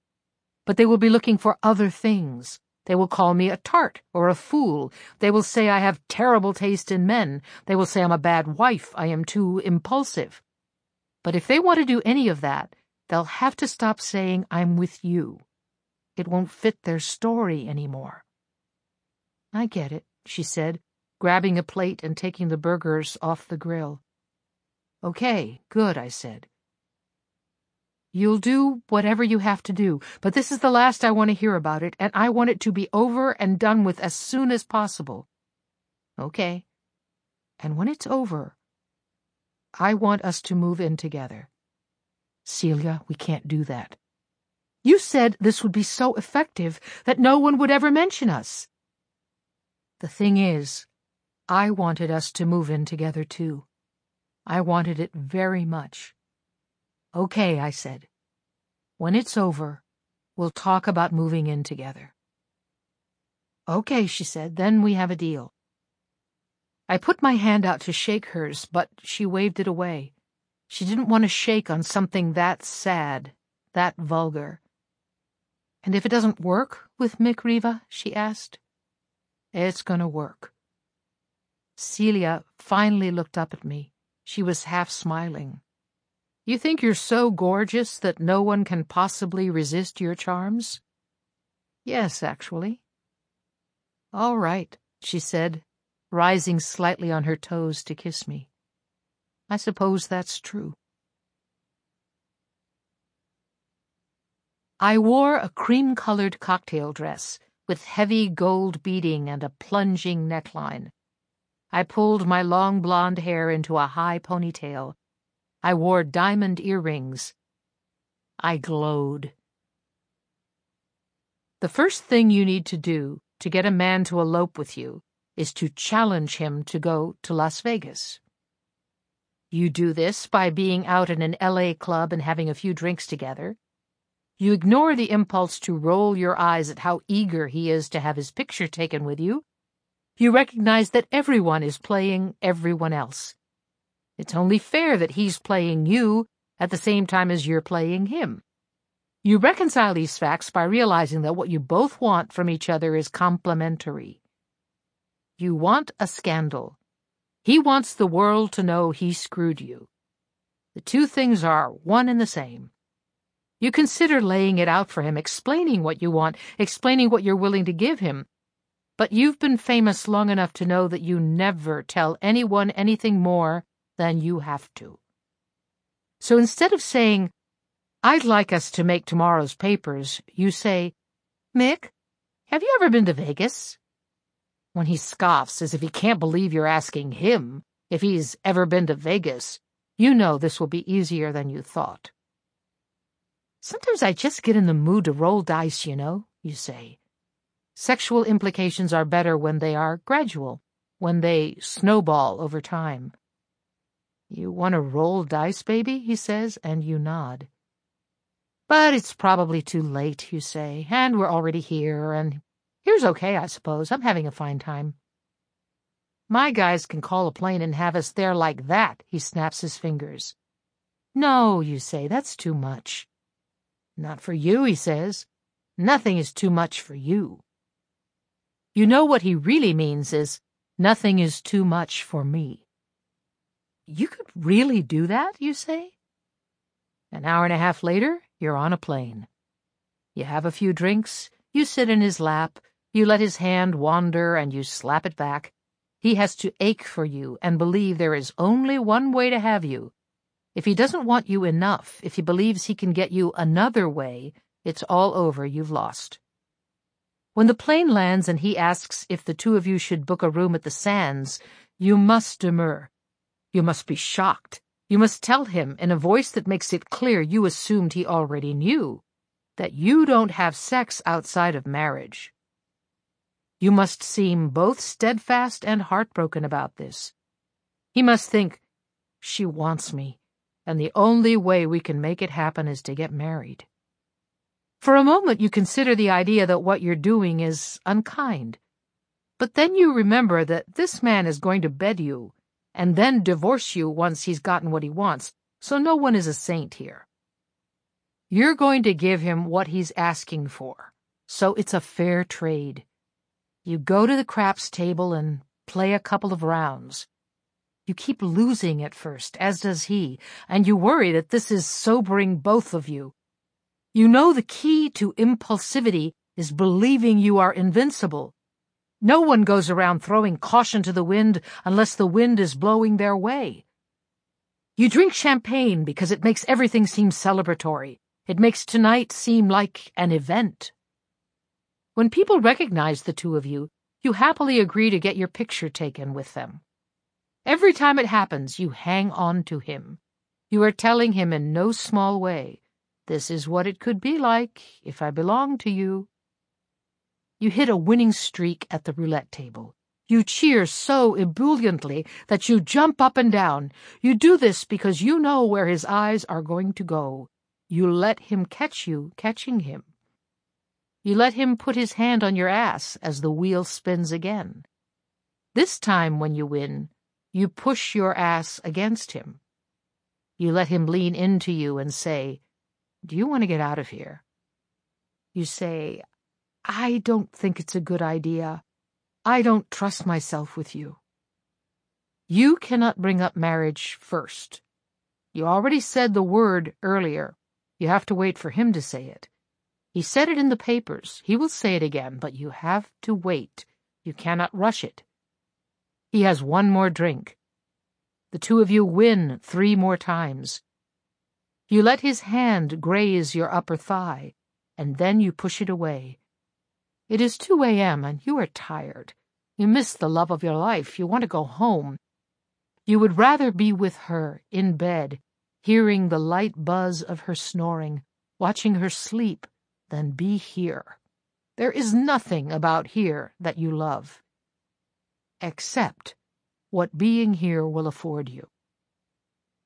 A: but they will be looking for other things. They will call me a tart or a fool. They will say I have terrible taste in men. They will say I'm a bad wife. I am too impulsive. But if they want to do any of that, They'll have to stop saying, I'm with you. It won't fit their story anymore. I get it, she said, grabbing a plate and taking the burgers off the grill. Okay, good, I said. You'll do whatever you have to do, but this is the last I want to hear about it, and I want it to be over and done with as soon as possible. Okay. And when it's over, I want us to move in together. Celia, we can't do that. You said this would be so effective that no one would ever mention us. The thing is, I wanted us to move in together too. I wanted it very much. Okay, I said. When it's over, we'll talk about moving in together. Okay, she said, then we have a deal. I put my hand out to shake hers, but she waved it away. She didn't want to shake on something that sad, that vulgar. And if it doesn't work with Mick Riva, she asked. It's gonna work. Celia finally looked up at me. She was half smiling. You think you're so gorgeous that no one can possibly resist your charms? Yes, actually. All right, she said, rising slightly on her toes to kiss me. I suppose that's true. I wore a cream-colored cocktail dress with heavy gold beading and a plunging neckline. I pulled my long blonde hair into a high ponytail. I wore diamond earrings. I glowed. The first thing you need to do to get a man to elope with you is to challenge him to go to Las Vegas. You do this by being out in an LA club and having a few drinks together. You ignore the impulse to roll your eyes at how eager he is to have his picture taken with you. You recognize that everyone is playing everyone else. It's only fair that he's playing you at the same time as you're playing him. You reconcile these facts by realizing that what you both want from each other is complementary. You want a scandal. He wants the world to know he screwed you. The two things are one and the same. You consider laying it out for him, explaining what you want, explaining what you're willing to give him. But you've been famous long enough to know that you never tell anyone anything more than you have to. So instead of saying, I'd like us to make tomorrow's papers, you say, Mick, have you ever been to Vegas? When he scoffs as if he can't believe you're asking him if he's ever been to Vegas, you know this will be easier than you thought. Sometimes I just get in the mood to roll dice, you know, you say. Sexual implications are better when they are gradual, when they snowball over time. You want to roll dice, baby, he says, and you nod. But it's probably too late, you say, and we're already here, and here's okay, I suppose. I'm having a fine time. My guys can call a plane and have us there like that, he snaps his fingers. No, you say, that's too much. Not for you, he says. Nothing is too much for you. You know what he really means is, nothing is too much for me. You could really do that, you say? An hour and a half later, you're on a plane. You have a few drinks, you sit in his lap, you let his hand wander and you slap it back. He has to ache for you and believe there is only one way to have you. If he doesn't want you enough, if he believes he can get you another way, it's all over, you've lost. When the plane lands and he asks if the two of you should book a room at the Sands, you must demur. You must be shocked. You must tell him in a voice that makes it clear you assumed he already knew that you don't have sex outside of marriage. You must seem both steadfast and heartbroken about this. He must think, she wants me, and the only way we can make it happen is to get married. For a moment you consider the idea that what you're doing is unkind. But then you remember that this man is going to bed you and then divorce you once he's gotten what he wants, so no one is a saint here. You're going to give him what he's asking for, so it's a fair trade. You go to the craps table and play a couple of rounds. You keep losing at first, as does he, and you worry that this is sobering both of you. You know the key to impulsivity is believing you are invincible, no one goes around throwing caution to the wind unless the wind is blowing their way. You drink champagne because it makes everything seem celebratory. It makes tonight seem like an event. When people recognize the two of you, you happily agree to get your picture taken with them. Every time it happens, you hang on to him. You are telling him in no small way, this is what it could be like if I belonged to you. You hit a winning streak at the roulette table. You cheer so ebulliently that you jump up and down. You do this because you know where his eyes are going to go. You let him catch you catching him. You let him put his hand on your ass as the wheel spins again. This time, when you win, you push your ass against him. You let him lean into you and say, Do you want to get out of here? You say, I don't think it's a good idea. I don't trust myself with you. You cannot bring up marriage first. You already said the word earlier. You have to wait for him to say it. He said it in the papers. He will say it again, but you have to wait. You cannot rush it. He has one more drink. The two of you win three more times. You let his hand graze your upper thigh, and then you push it away. It is 2 a.m., and you are tired. You miss the love of your life. You want to go home. You would rather be with her, in bed, hearing the light buzz of her snoring, watching her sleep, than be here. There is nothing about here that you love. Except what being here will afford you.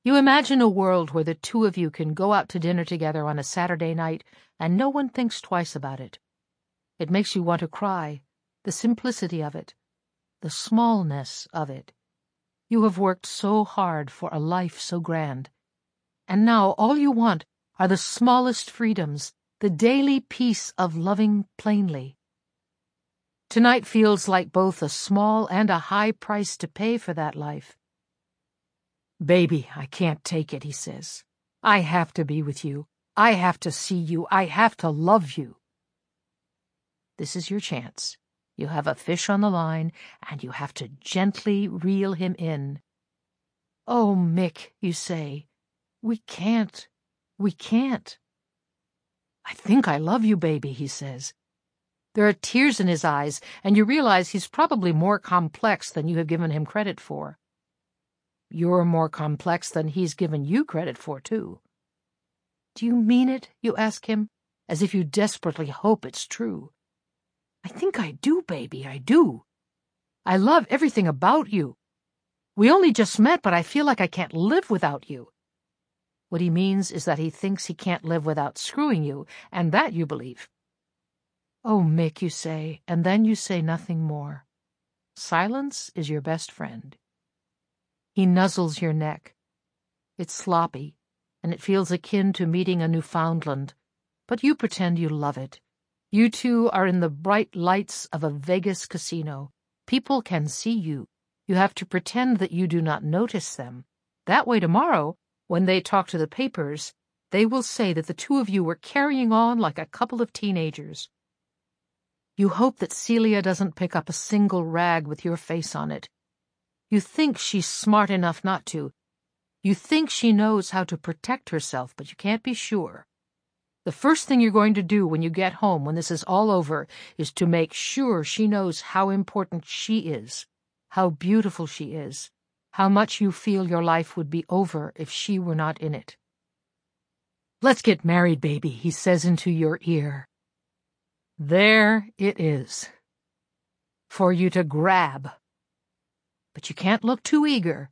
A: You imagine a world where the two of you can go out to dinner together on a Saturday night and no one thinks twice about it. It makes you want to cry, the simplicity of it, the smallness of it. You have worked so hard for a life so grand. And now all you want are the smallest freedoms, the daily peace of loving plainly. Tonight feels like both a small and a high price to pay for that life. Baby, I can't take it, he says. I have to be with you. I have to see you. I have to love you. This is your chance. You have a fish on the line, and you have to gently reel him in. Oh, Mick, you say, we can't. We can't. I think I love you, baby, he says. There are tears in his eyes, and you realize he's probably more complex than you have given him credit for. You're more complex than he's given you credit for, too. Do you mean it? You ask him, as if you desperately hope it's true. I think I do, baby, I do. I love everything about you. We only just met, but I feel like I can't live without you. What he means is that he thinks he can't live without screwing you, and that you believe. Oh, Mick, you say, and then you say nothing more. Silence is your best friend. He nuzzles your neck. It's sloppy, and it feels akin to meeting a Newfoundland, but you pretend you love it. You two are in the bright lights of a Vegas casino. People can see you. You have to pretend that you do not notice them. That way tomorrow, when they talk to the papers, they will say that the two of you were carrying on like a couple of teenagers. You hope that Celia doesn't pick up a single rag with your face on it. You think she's smart enough not to. You think she knows how to protect herself, but you can't be sure. The first thing you're going to do when you get home, when this is all over, is to make sure she knows how important she is, how beautiful she is, how much you feel your life would be over if she were not in it. Let's get married, baby, he says into your ear. There it is. For you to grab. But you can't look too eager.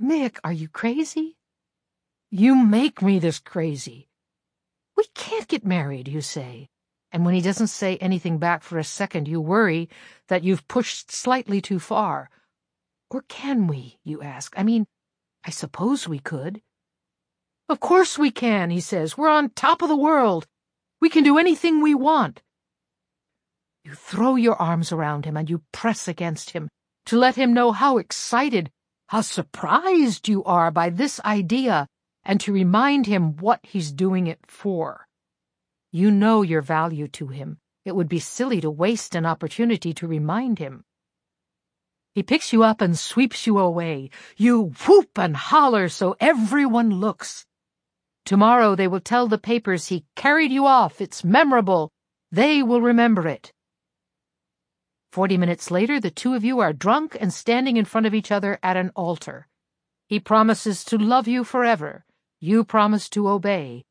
A: Mick, are you crazy? You make me this crazy. We can't get married, you say. And when he doesn't say anything back for a second, you worry that you've pushed slightly too far. Or can we, you ask? I mean, I suppose we could. Of course we can, he says. We're on top of the world. We can do anything we want. You throw your arms around him and you press against him to let him know how excited, how surprised you are by this idea and to remind him what he's doing it for. You know your value to him. It would be silly to waste an opportunity to remind him. He picks you up and sweeps you away. You whoop and holler so everyone looks. Tomorrow they will tell the papers he carried you off. It's memorable. They will remember it. Forty minutes later, the two of you are drunk and standing in front of each other at an altar. He promises to love you forever. You promise to obey.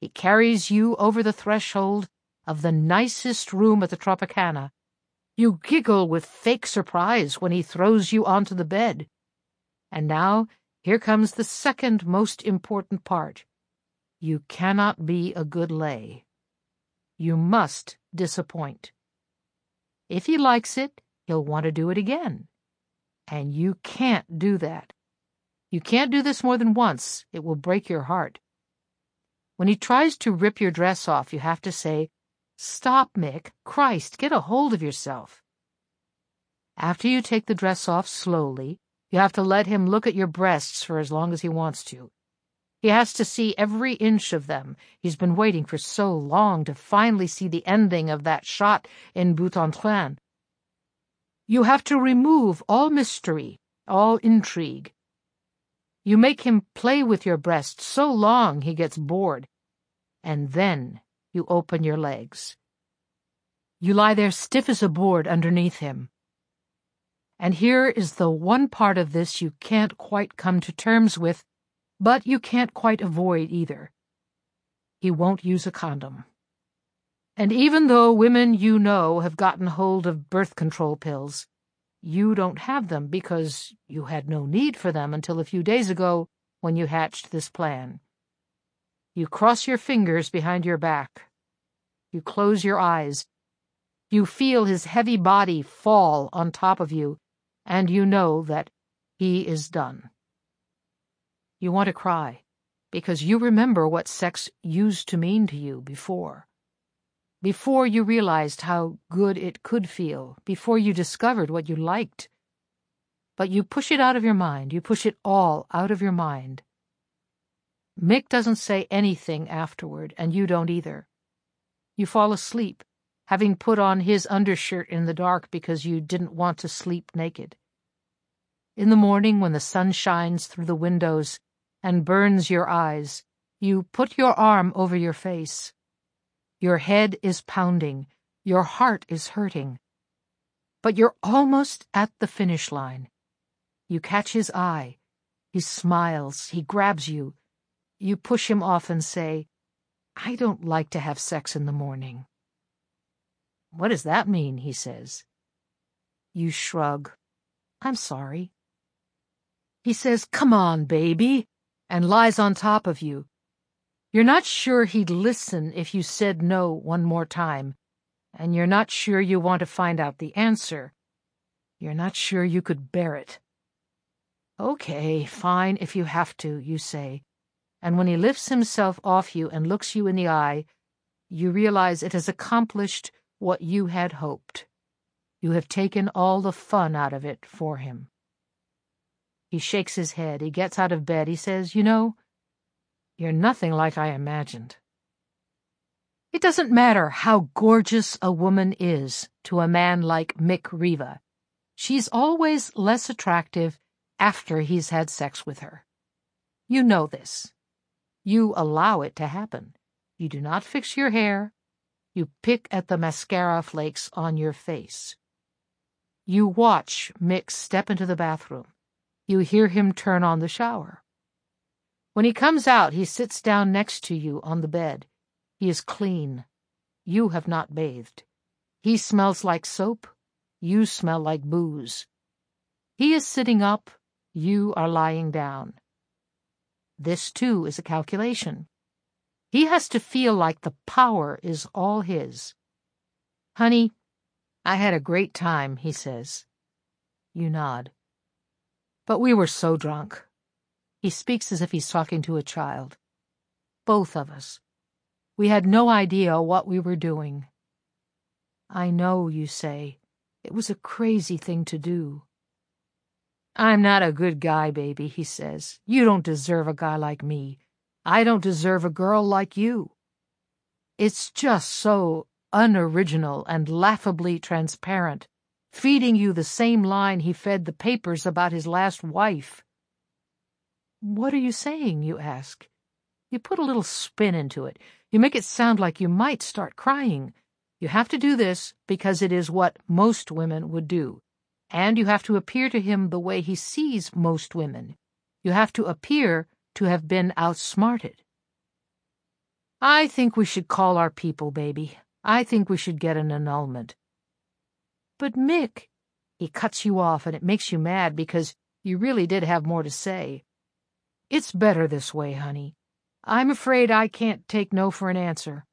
A: He carries you over the threshold of the nicest room at the Tropicana. You giggle with fake surprise when he throws you onto the bed. And now, here comes the second most important part. You cannot be a good lay. You must disappoint. If he likes it, he'll want to do it again. And you can't do that. You can't do this more than once. It will break your heart. When he tries to rip your dress off, you have to say, Stop, Mick. Christ, get a hold of yourself. After you take the dress off slowly, you have to let him look at your breasts for as long as he wants to. He has to see every inch of them. He's been waiting for so long to finally see the ending of that shot in Boute-en-Train. You have to remove all mystery, all intrigue. You make him play with your breast so long he gets bored. And then you open your legs. You lie there stiff as a board underneath him. And here is the one part of this you can't quite come to terms with, but you can't quite avoid either. He won't use a condom. And even though women you know have gotten hold of birth control pills, you don't have them because you had no need for them until a few days ago when you hatched this plan. You cross your fingers behind your back. You close your eyes. You feel his heavy body fall on top of you and you know that he is done. You want to cry because you remember what sex used to mean to you before. Before you realized how good it could feel, before you discovered what you liked. But you push it out of your mind, you push it all out of your mind. Mick doesn't say anything afterward, and you don't either. You fall asleep having put on his undershirt in the dark because you didn't want to sleep naked. In the morning, when the sun shines through the windows and burns your eyes, you put your arm over your face. Your head is pounding, your heart is hurting. But you're almost at the finish line. You catch his eye. He smiles, he grabs you. You push him off and say, I don't like to have sex in the morning. What does that mean? he says. You shrug. I'm sorry. He says, Come on, baby, and lies on top of you. You're not sure he'd listen if you said no one more time, and you're not sure you want to find out the answer. You're not sure you could bear it. Okay, fine if you have to, you say, and when he lifts himself off you and looks you in the eye, you realize it has accomplished what you had hoped. You have taken all the fun out of it for him. He shakes his head. He gets out of bed. He says, You know, you're nothing like I imagined. It doesn't matter how gorgeous a woman is to a man like Mick Riva. She's always less attractive after he's had sex with her. You know this. You allow it to happen. You do not fix your hair. You pick at the mascara flakes on your face. You watch Mick step into the bathroom. You hear him turn on the shower. When he comes out, he sits down next to you on the bed. He is clean. You have not bathed. He smells like soap. You smell like booze. He is sitting up. You are lying down. This, too, is a calculation. He has to feel like the power is all his. Honey, I had a great time, he says. You nod. But we were so drunk. He speaks as if he's talking to a child. Both of us. We had no idea what we were doing. I know, you say. It was a crazy thing to do. I'm not a good guy, baby, he says. You don't deserve a guy like me. I don't deserve a girl like you. It's just so unoriginal and laughably transparent, feeding you the same line he fed the papers about his last wife. What are you saying, you ask? You put a little spin into it. You make it sound like you might start crying. You have to do this because it is what most women would do. And you have to appear to him the way he sees most women. You have to appear to have been outsmarted. I think we should call our people, baby. I think we should get an annulment. But Mick, he cuts you off and it makes you mad because you really did have more to say. It's better this way, honey. I'm afraid I can't take no for an answer.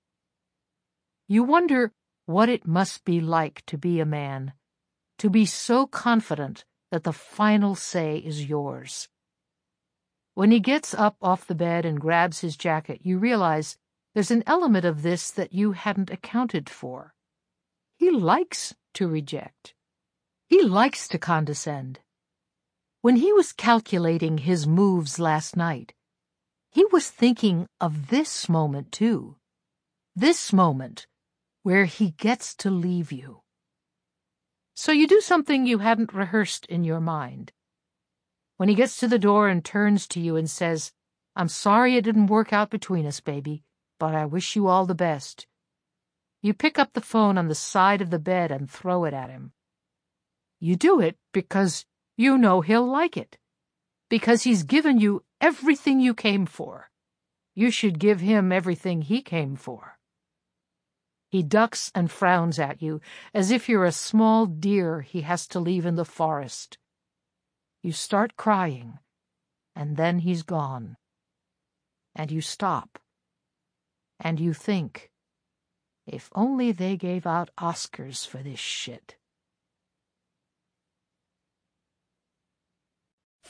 A: You wonder what it must be like to be a man, to be so confident that the final say is yours. When he gets up off the bed and grabs his jacket, you realize there's an element of this that you hadn't accounted for. He likes to reject. He likes to condescend. When he was calculating his moves last night, he was thinking of this moment too. This moment where he gets to leave you. So you do something you hadn't rehearsed in your mind. When he gets to the door and turns to you and says, I'm sorry it didn't work out between us, baby, but I wish you all the best. You pick up the phone on the side of the bed and throw it at him. You do it because you know he'll like it. Because he's given you everything you came for. You should give him everything he came for. He ducks and frowns at you as if you're a small deer he has to leave in the forest. You start crying, and then he's gone. And you stop. And you think, if only they gave out Oscars for this shit.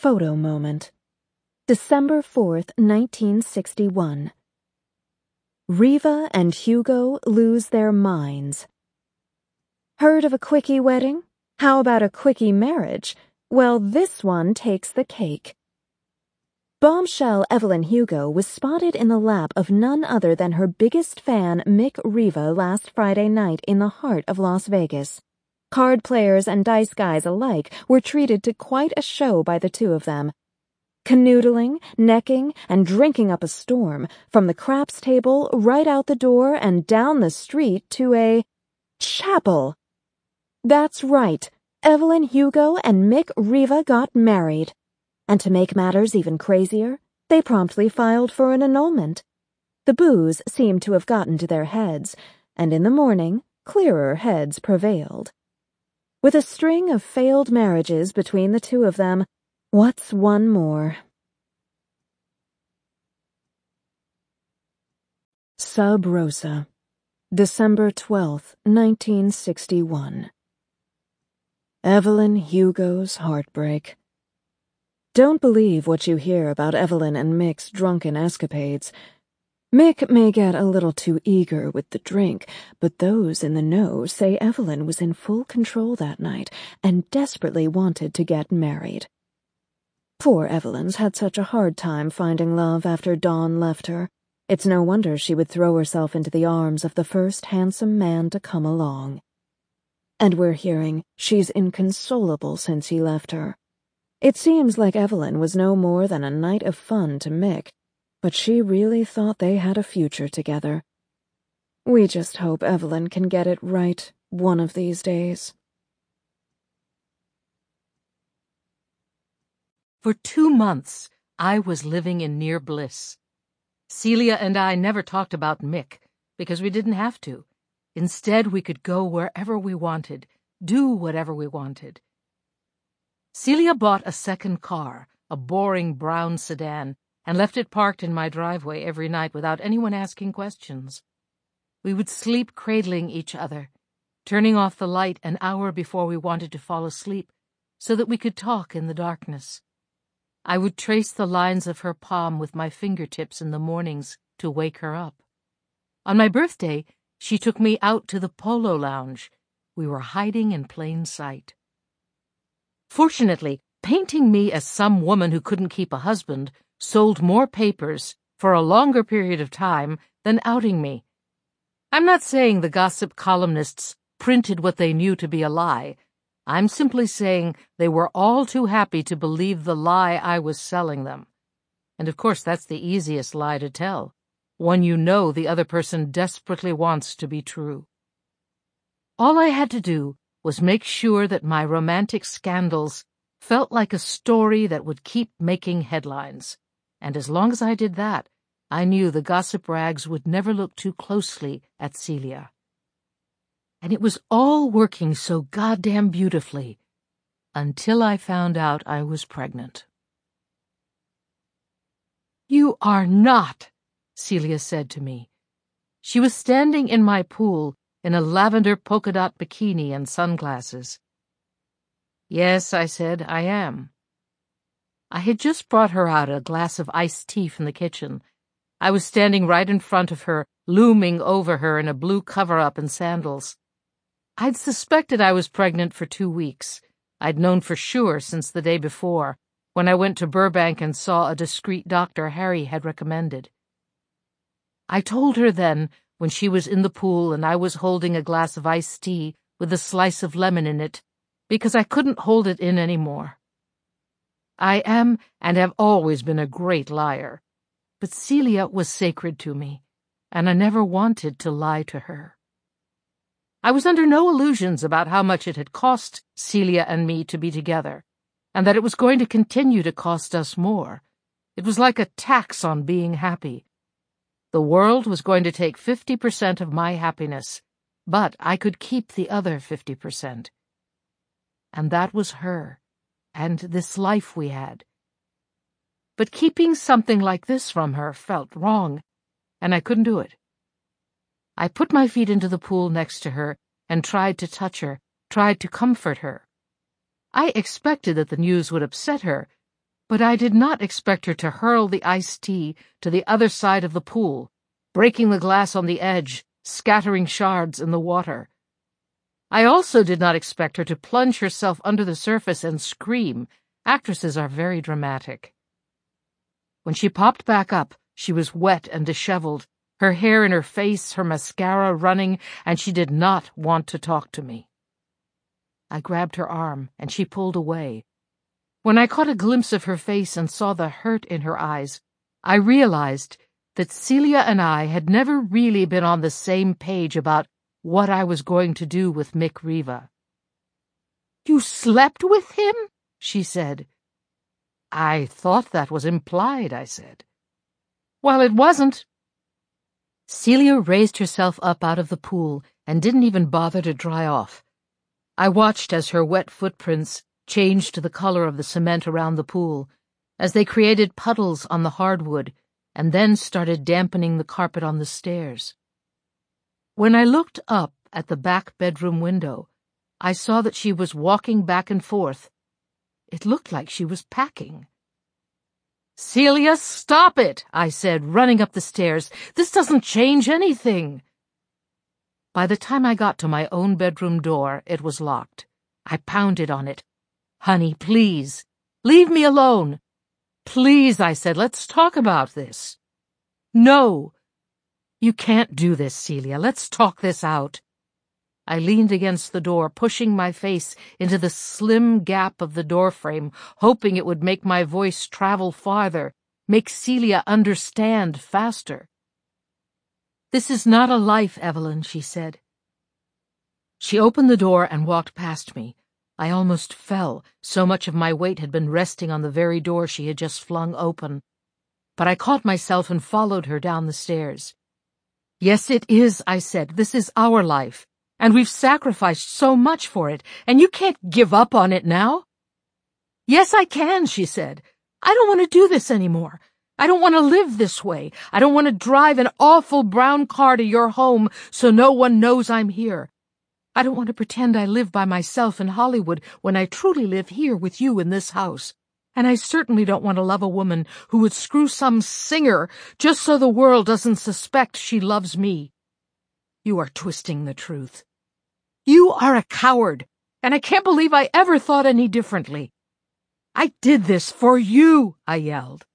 B: Photo moment. December 4th, 1961. Riva and Hugo lose their minds. Heard of a quickie wedding? How about a quickie marriage? Well, this one takes the cake. Bombshell Evelyn Hugo was spotted in the lap of none other than her biggest fan, Mick Riva, last Friday night in the heart of Las Vegas. Card players and dice guys alike were treated to quite a show by the two of them. Canoodling, necking, and drinking up a storm, from the craps table right out the door and down the street to a chapel. That's right, Evelyn Hugo and Mick Riva got married. And to make matters even crazier, they promptly filed for an annulment. The booze seemed to have gotten to their heads, and in the morning, clearer heads prevailed. With a string of failed marriages between the two of them, what's one more? Sub Rosa, December 12th, 1961. Evelyn Hugo's heartbreak. Don't believe what you hear about Evelyn and Mick's drunken escapades. Mick may get a little too eager with the drink, but those in the know say Evelyn was in full control that night and desperately wanted to get married. Poor Evelyn's had such a hard time finding love after Don left her. It's no wonder she would throw herself into the arms of the first handsome man to come along. And we're hearing she's inconsolable since he left her. It seems like Evelyn was no more than a night of fun to Mick, but she really thought they had a future together. We just hope Evelyn can get it right one of these days.
A: For two months, I was living in near bliss. Celia and I never talked about Mick, because we didn't have to. Instead, we could go wherever we wanted, do whatever we wanted. Celia bought a second car, a boring brown sedan, and left it parked in my driveway every night without anyone asking questions. We would sleep cradling each other, turning off the light an hour before we wanted to fall asleep so that we could talk in the darkness. I would trace the lines of her palm with my fingertips in the mornings to wake her up. On my birthday, she took me out to the polo lounge. We were hiding in plain sight. Fortunately, painting me as some woman who couldn't keep a husband sold more papers for a longer period of time than outing me. I'm not saying the gossip columnists printed what they knew to be a lie. I'm simply saying they were all too happy to believe the lie I was selling them. And of course, that's the easiest lie to tell, one you know the other person desperately wants to be true. All I had to do was make sure that my romantic scandals felt like a story that would keep making headlines and as long as I did that, I knew the gossip rags would never look too closely at Celia. and it was all working so goddamn beautifully until I found out I was pregnant. You are not, Celia said to me. She was standing in my pool in a lavender polka dot bikini and sunglasses. Yes, I said, I am. I had just brought her out a glass of iced tea from the kitchen. I was standing right in front of her, looming over her in a blue cover-up and sandals. I'd suspected I was pregnant for two weeks. I'd known for sure since the day before, when I went to Burbank and saw a discreet doctor Harry had recommended. I told her then, when she was in the pool and I was holding a glass of iced tea with a slice of lemon in it, because I couldn't hold it in any more. I am and have always been a great liar, but Celia was sacred to me, and I never wanted to lie to her. I was under no illusions about how much it had cost Celia and me to be together, and that it was going to continue to cost us more. It was like a tax on being happy. The world was going to take 50% of my happiness, but I could keep the other 50%. And that was her, and this life we had. But keeping something like this from her felt wrong, and I couldn't do it. I put my feet into the pool next to her and tried to touch her, tried to comfort her. I expected that the news would upset her, but I did not expect her to hurl the iced tea to the other side of the pool, breaking the glass on the edge, scattering shards in the water. I also did not expect her to plunge herself under the surface and scream. Actresses are very dramatic. When she popped back up, she was wet and disheveled, her hair in her face, her mascara running, and she did not want to talk to me. I grabbed her arm, and she pulled away. When I caught a glimpse of her face and saw the hurt in her eyes, I realized that Celia and I had never really been on the same page about what I was going to do with Mick Riva. You slept with him? she said. I thought that was implied, I said. Well, it wasn't, Celia raised herself up out of the pool and didn't even bother to dry off. I watched as her wet footprints changed the color of the cement around the pool, as they created puddles on the hardwood, and then started dampening the carpet on the stairs. When I looked up at the back bedroom window, I saw that she was walking back and forth. It looked like she was packing. Celia, stop it, I said, running up the stairs. This doesn't change anything. By the time I got to my own bedroom door, it was locked. I pounded on it. Honey, please, leave me alone. Please, I said, let's talk about this. No. You can't do this, Celia. Let's talk this out. I leaned against the door, pushing my face into the slim gap of the doorframe, hoping it would make my voice travel farther, make Celia understand faster. This is not a life, Evelyn, she said. She opened the door and walked past me. I almost fell, so much of my weight had been resting on the very door she had just flung open. But I caught myself and followed her down the stairs. Yes, it is, I said. This is our life and we've sacrificed so much for it, and you can't give up on it now. Yes, I can, she said. I don't want to do this anymore. I don't want to live this way. I don't want to drive an awful brown car to your home so no one knows I'm here. I don't want to pretend I live by myself in Hollywood when I truly live here with you in this house. And I certainly don't want to love a woman who would screw some singer just so the world doesn't suspect she loves me. You are twisting the truth. You are a coward, and I can't believe I ever thought any differently. I did this for you, I yelled.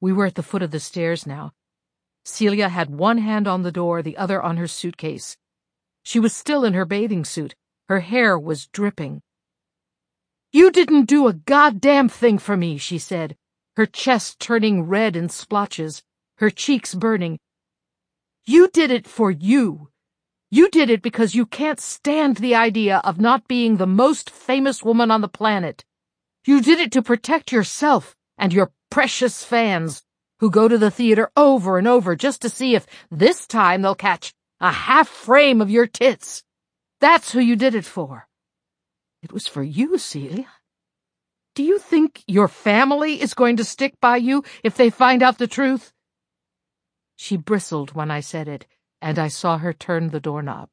A: We were at the foot of the stairs now. Celia had one hand on the door, the other on her suitcase. She was still in her bathing suit. Her hair was dripping. You didn't do a goddamn thing for me, she said, her chest turning red in splotches, her cheeks burning. You did it for you. You did it because you can't stand the idea of not being the most famous woman on the planet. You did it to protect yourself and your precious fans, who go to the theater over and over just to see if this time they'll catch a half frame of your tits. That's who you did it for. It was for you, Celia. Do you think your family is going to stick by you if they find out the truth? She bristled when I said it, and I saw her turn the doorknob.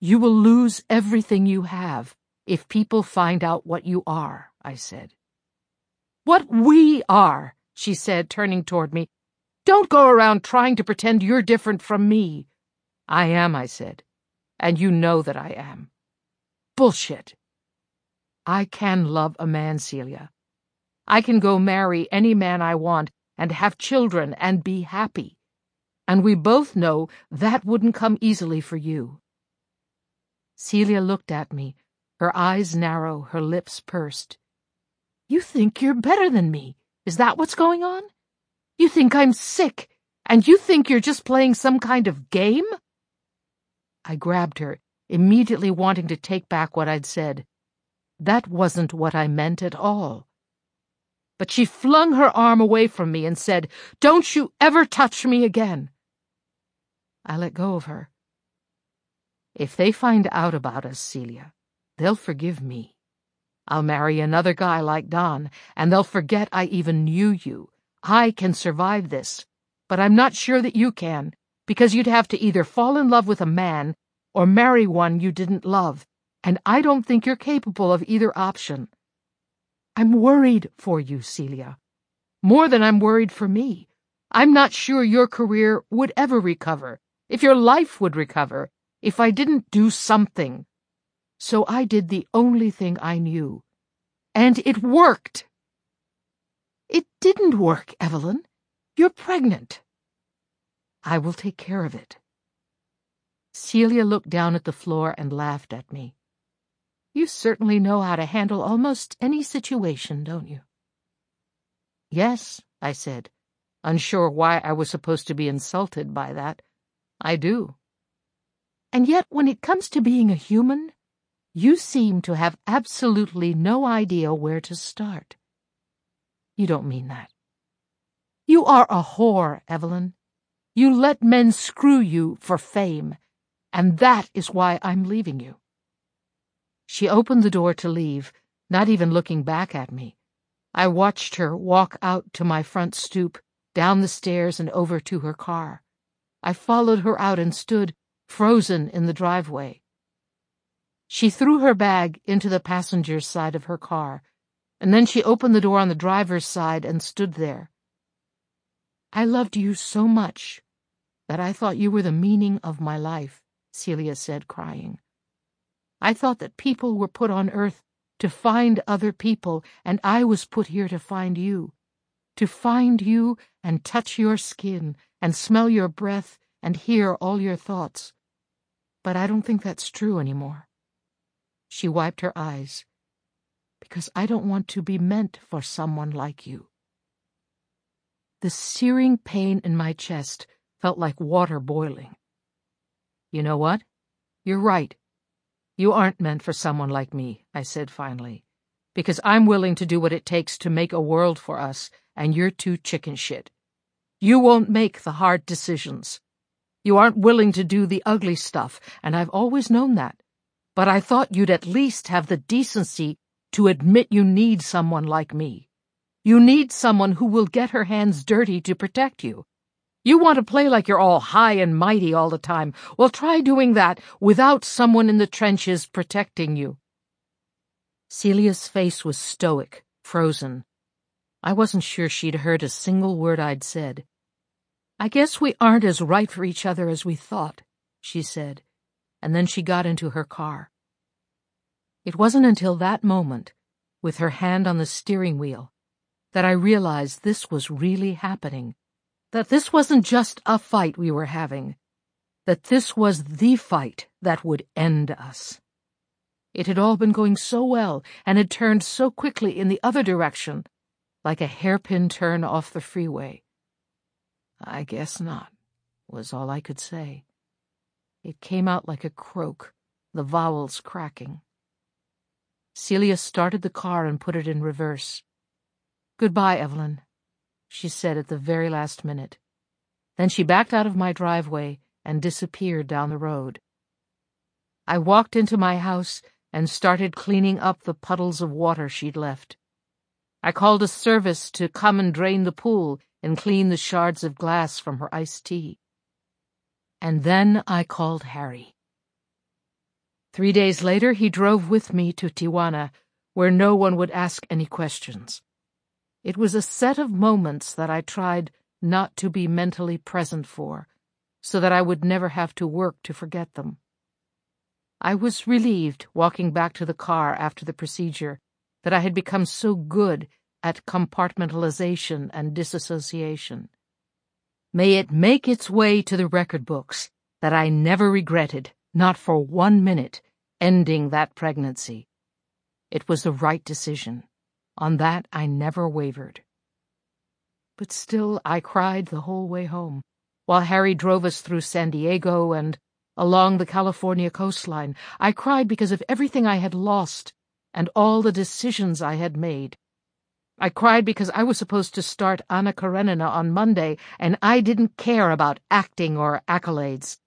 A: You will lose everything you have if people find out what you are, I said. What we are, she said, turning toward me. Don't go around trying to pretend you're different from me. I am, I said, and you know that I am. Bullshit. I can love a man, Celia. I can go marry any man I want and have children and be happy. And we both know that wouldn't come easily for you. Celia looked at me, her eyes narrow, her lips pursed. You think you're better than me. Is that what's going on? You think I'm sick, and you think you're just playing some kind of game? I grabbed her, immediately wanting to take back what I'd said. That wasn't what I meant at all. But she flung her arm away from me and said, Don't you ever touch me again. I let go of her. If they find out about us, Celia, they'll forgive me. I'll marry another guy like Don, and they'll forget I even knew you. I can survive this, but I'm not sure that you can, because you'd have to either fall in love with a man or marry one you didn't love, and I don't think you're capable of either option. I'm worried for you, Celia. More than I'm worried for me. I'm not sure your career would ever recover, if your life would recover, if I didn't do something. So I did the only thing I knew. And it worked. It didn't work, Evelyn. You're pregnant. I will take care of it. Celia looked down at the floor and laughed at me. You certainly know how to handle almost any situation, don't you? Yes, I said, unsure why I was supposed to be insulted by that. I do. And yet, when it comes to being a human, you seem to have absolutely no idea where to start. You don't mean that. You are a whore, Evelyn. You let men screw you for fame, and that is why I'm leaving you. She opened the door to leave, not even looking back at me. I watched her walk out to my front stoop, down the stairs and over to her car. I followed her out and stood, frozen in the driveway. She threw her bag into the passenger's side of her car, and then she opened the door on the driver's side and stood there. I loved you so much that I thought you were the meaning of my life, Celia said, crying. I thought that people were put on earth to find other people, and I was put here to find you. To find you and touch your skin and smell your breath and hear all your thoughts. But I don't think that's true anymore. She wiped her eyes. Because I don't want to be meant for someone like you. The searing pain in my chest felt like water boiling. You know what? You're right. You aren't meant for someone like me, I said finally, because I'm willing to do what it takes to make a world for us, and you're too chicken shit. You won't make the hard decisions. You aren't willing to do the ugly stuff, and I've always known that. But I thought you'd at least have the decency to admit you need someone like me. You need someone who will get her hands dirty to protect you, you want to play like you're all high and mighty all the time. Well, try doing that without someone in the trenches protecting you. Celia's face was stoic, frozen. I wasn't sure she'd heard a single word I'd said. I guess we aren't as right for each other as we thought, she said, and then she got into her car. It wasn't until that moment, with her hand on the steering wheel, that I realized this was really happening that this wasn't just a fight we were having, that this was the fight that would end us. It had all been going so well and had turned so quickly in the other direction, like a hairpin turn off the freeway. I guess not, was all I could say. It came out like a croak, the vowels cracking. Celia started the car and put it in reverse. Goodbye, Evelyn she said at the very last minute. Then she backed out of my driveway and disappeared down the road. I walked into my house and started cleaning up the puddles of water she'd left. I called a service to come and drain the pool and clean the shards of glass from her iced tea. And then I called Harry. Three days later, he drove with me to Tijuana, where no one would ask any questions. It was a set of moments that I tried not to be mentally present for, so that I would never have to work to forget them. I was relieved, walking back to the car after the procedure, that I had become so good at compartmentalization and disassociation. May it make its way to the record books that I never regretted, not for one minute, ending that pregnancy. It was the right decision. On that I never wavered. But still I cried the whole way home, while Harry drove us through San Diego and along the California coastline. I cried because of everything I had lost and all the decisions I had made. I cried because I was supposed to start Anna Karenina on Monday, and I didn't care about acting or accolades.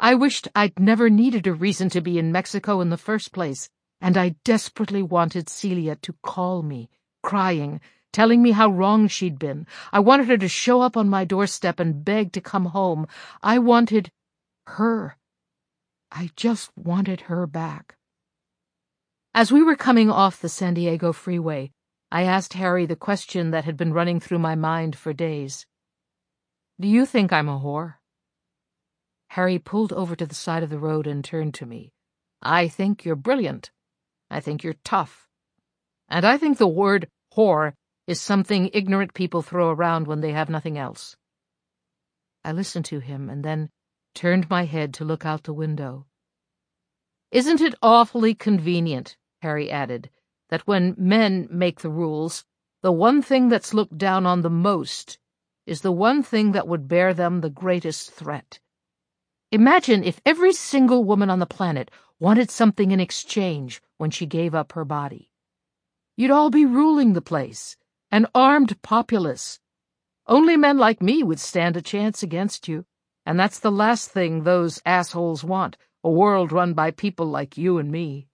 A: I wished I'd never needed a reason to be in Mexico in the first place, and I desperately wanted Celia to call me, crying, telling me how wrong she'd been. I wanted her to show up on my doorstep and beg to come home. I wanted her. I just wanted her back. As we were coming off the San Diego freeway, I asked Harry the question that had been running through my mind for days. Do you think I'm a whore? Harry pulled over to the side of the road and turned to me. I think you're brilliant. I think you're tough. And I think the word whore is something ignorant people throw around when they have nothing else. I listened to him and then turned my head to look out the window. Isn't it awfully convenient, Harry added, that when men make the rules, the one thing that's looked down on the most is the one thing that would bear them the greatest threat? Imagine if every single woman on the planet wanted something in exchange when she gave up her body. You'd all be ruling the place, an armed populace. Only men like me would stand a chance against you, and that's the last thing those assholes want, a world run by people like you and me.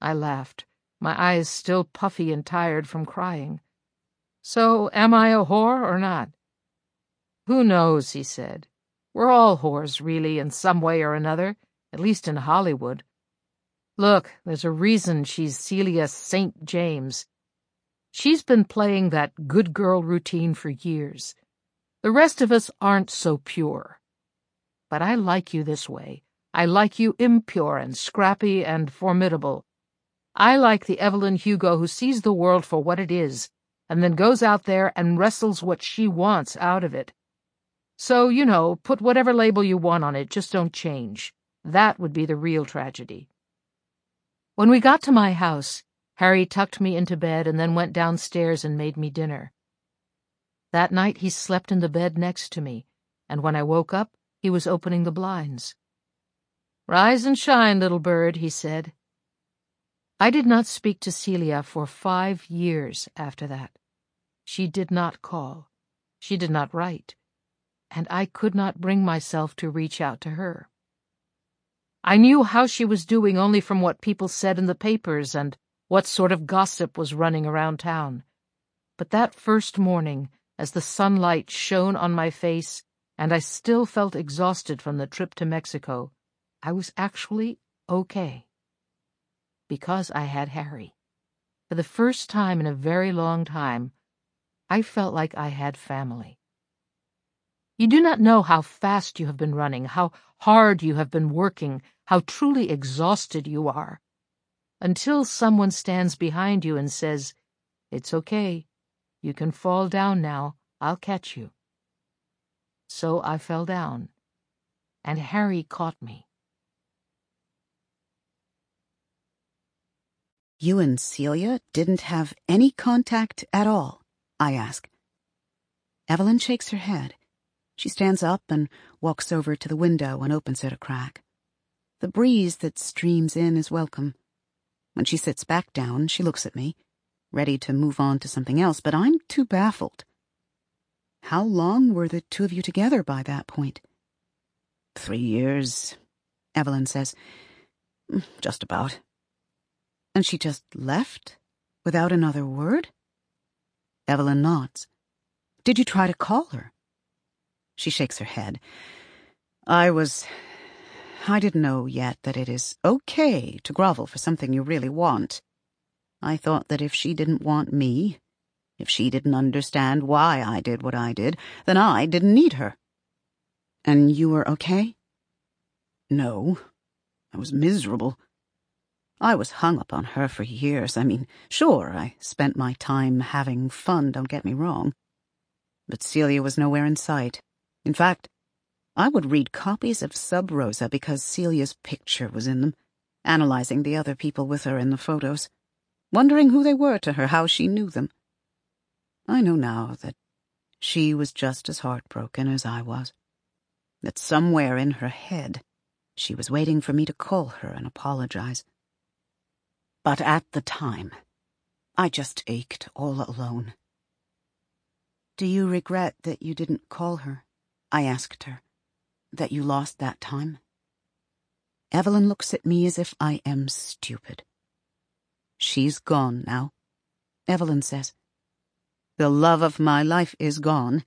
A: I laughed, my eyes still puffy and tired from crying. So am I a whore or not? Who knows, he said. We're all whores, really, in some way or another, at least in Hollywood. Look, there's a reason she's Celia St. James. She's been playing that good girl routine for years. The rest of us aren't so pure. But I like you this way. I like you impure and scrappy and formidable. I like the Evelyn Hugo who sees the world for what it is, and then goes out there and wrestles what she wants out of it. So, you know, put whatever label you want on it, just don't change. That would be the real tragedy. When we got to my house, Harry tucked me into bed and then went downstairs and made me dinner. That night he slept in the bed next to me, and when I woke up, he was opening the blinds. Rise and shine, little bird, he said. I did not speak to Celia for five years after that. She did not call. She did not write and I could not bring myself to reach out to her. I knew how she was doing only from what people said in the papers and what sort of gossip was running around town. But that first morning, as the sunlight shone on my face and I still felt exhausted from the trip to Mexico, I was actually okay. Because I had Harry. For the first time in a very long time, I felt like I had family. You do not know how fast you have been running, how hard you have been working, how truly exhausted you are, until someone stands behind you and says, It's okay. You can fall down now. I'll catch you. So I fell down, and Harry caught me.
D: You and Celia didn't have any contact at all? I ask. Evelyn shakes her head. She stands up and walks over to the window and opens it a crack. The breeze that streams in is welcome. When she sits back down, she looks at me, ready to move on to something else, but I'm too baffled. How long were the two of you together by that point? Three years, Evelyn says. Mm, just about. And she just left? Without another word? Evelyn nods. Did you try to call her? She shakes her head. I was. I didn't know yet that it is okay to grovel for something you really want. I thought that if she didn't want me, if she didn't understand why I did what I did, then I didn't need her. And you were okay? No. I was miserable. I was hung up on her for years. I mean, sure, I spent my time having fun, don't get me wrong. But Celia was nowhere in sight. In fact, I would read copies of Sub Rosa because Celia's picture was in them, analyzing the other people with her in the photos, wondering who they were to her, how she knew them. I know now that she was just as heartbroken as I was, that somewhere in her head she was waiting for me to call her and apologize. But at the time, I just ached all alone. Do you regret that you didn't call her? I asked her. That you lost that time? Evelyn looks at me as if I am stupid. She's gone now, Evelyn says. The love of my life is gone,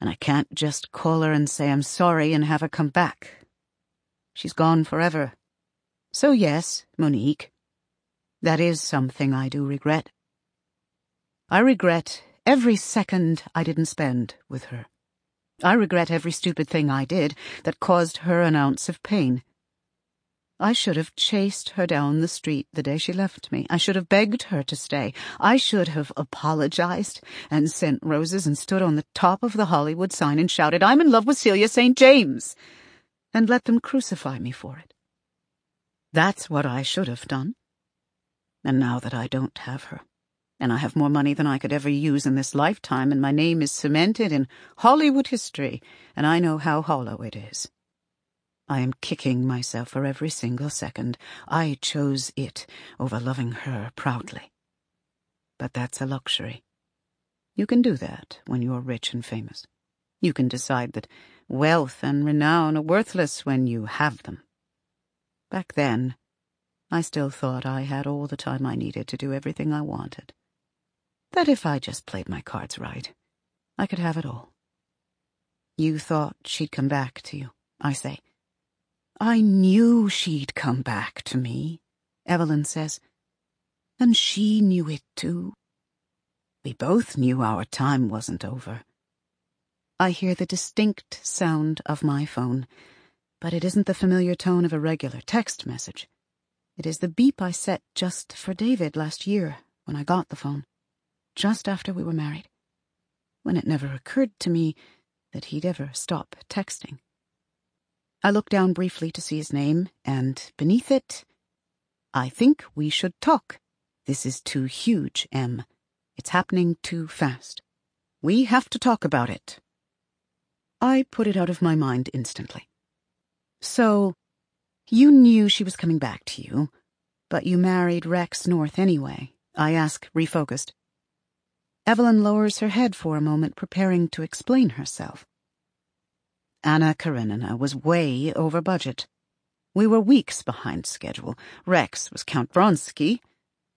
D: and I can't just call her and say I'm sorry and have her come back. She's gone forever. So yes, Monique, that is something I do regret. I regret every second I didn't spend with her. I regret every stupid thing I did that caused her an ounce of pain. I should have chased her down the street the day she left me. I should have begged her to stay. I should have apologized and sent roses and stood on the top of the Hollywood sign and shouted, I'm in love with Celia St. James, and let them crucify me for it. That's what I should have done. And now that I don't have her, and I have more money than I could ever use in this lifetime, and my name is cemented in Hollywood history, and I know how hollow it is. I am kicking myself for every single second. I chose it over loving her proudly. But that's a luxury. You can do that when you're rich and famous. You can decide that wealth and renown are worthless when you have them. Back then, I still thought I had all the time I needed to do everything I wanted. That if I just played my cards right, I could have it all. You thought she'd come back to you, I say. I knew she'd come back to me, Evelyn says. And she knew it too. We both knew our time wasn't over. I hear the distinct sound of my phone, but it isn't the familiar tone of a regular text message. It is the beep I set just for David last year when I got the phone, just after we were married, when it never occurred to me that he'd ever stop texting. I looked down briefly to see his name, and beneath it, I think we should talk. This is too huge, M. It's happening too fast. We have to talk about it. I put it out of my mind instantly. So, you knew she was coming back to you, but you married Rex North anyway, I ask, refocused. Evelyn lowers her head for a moment, preparing to explain herself. Anna Karenina was way over budget. We were weeks behind schedule. Rex was Count Vronsky.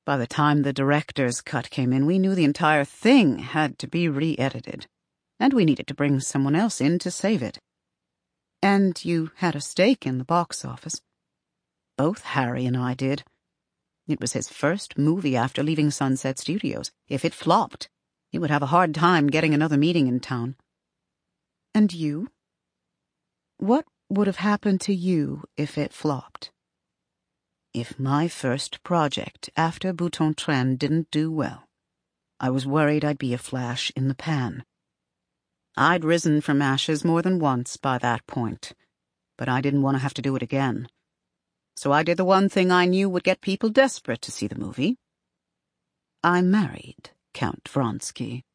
D: By the time the director's cut came in, we knew the entire thing had to be re-edited, and we needed to bring someone else in to save it. And you had a stake in the box office. Both Harry and I did. It was his first movie after leaving Sunset Studios. If it flopped, he would have a hard time getting another meeting in town. And you? What would have happened to you if it flopped? If my first project after Boute-en-Train didn't do well, I was worried I'd be a flash in the pan. I'd risen from ashes more than once by that point, but I didn't want to have to do it again. So I did the one thing I knew would get people desperate to see the movie. I married Count Vronsky.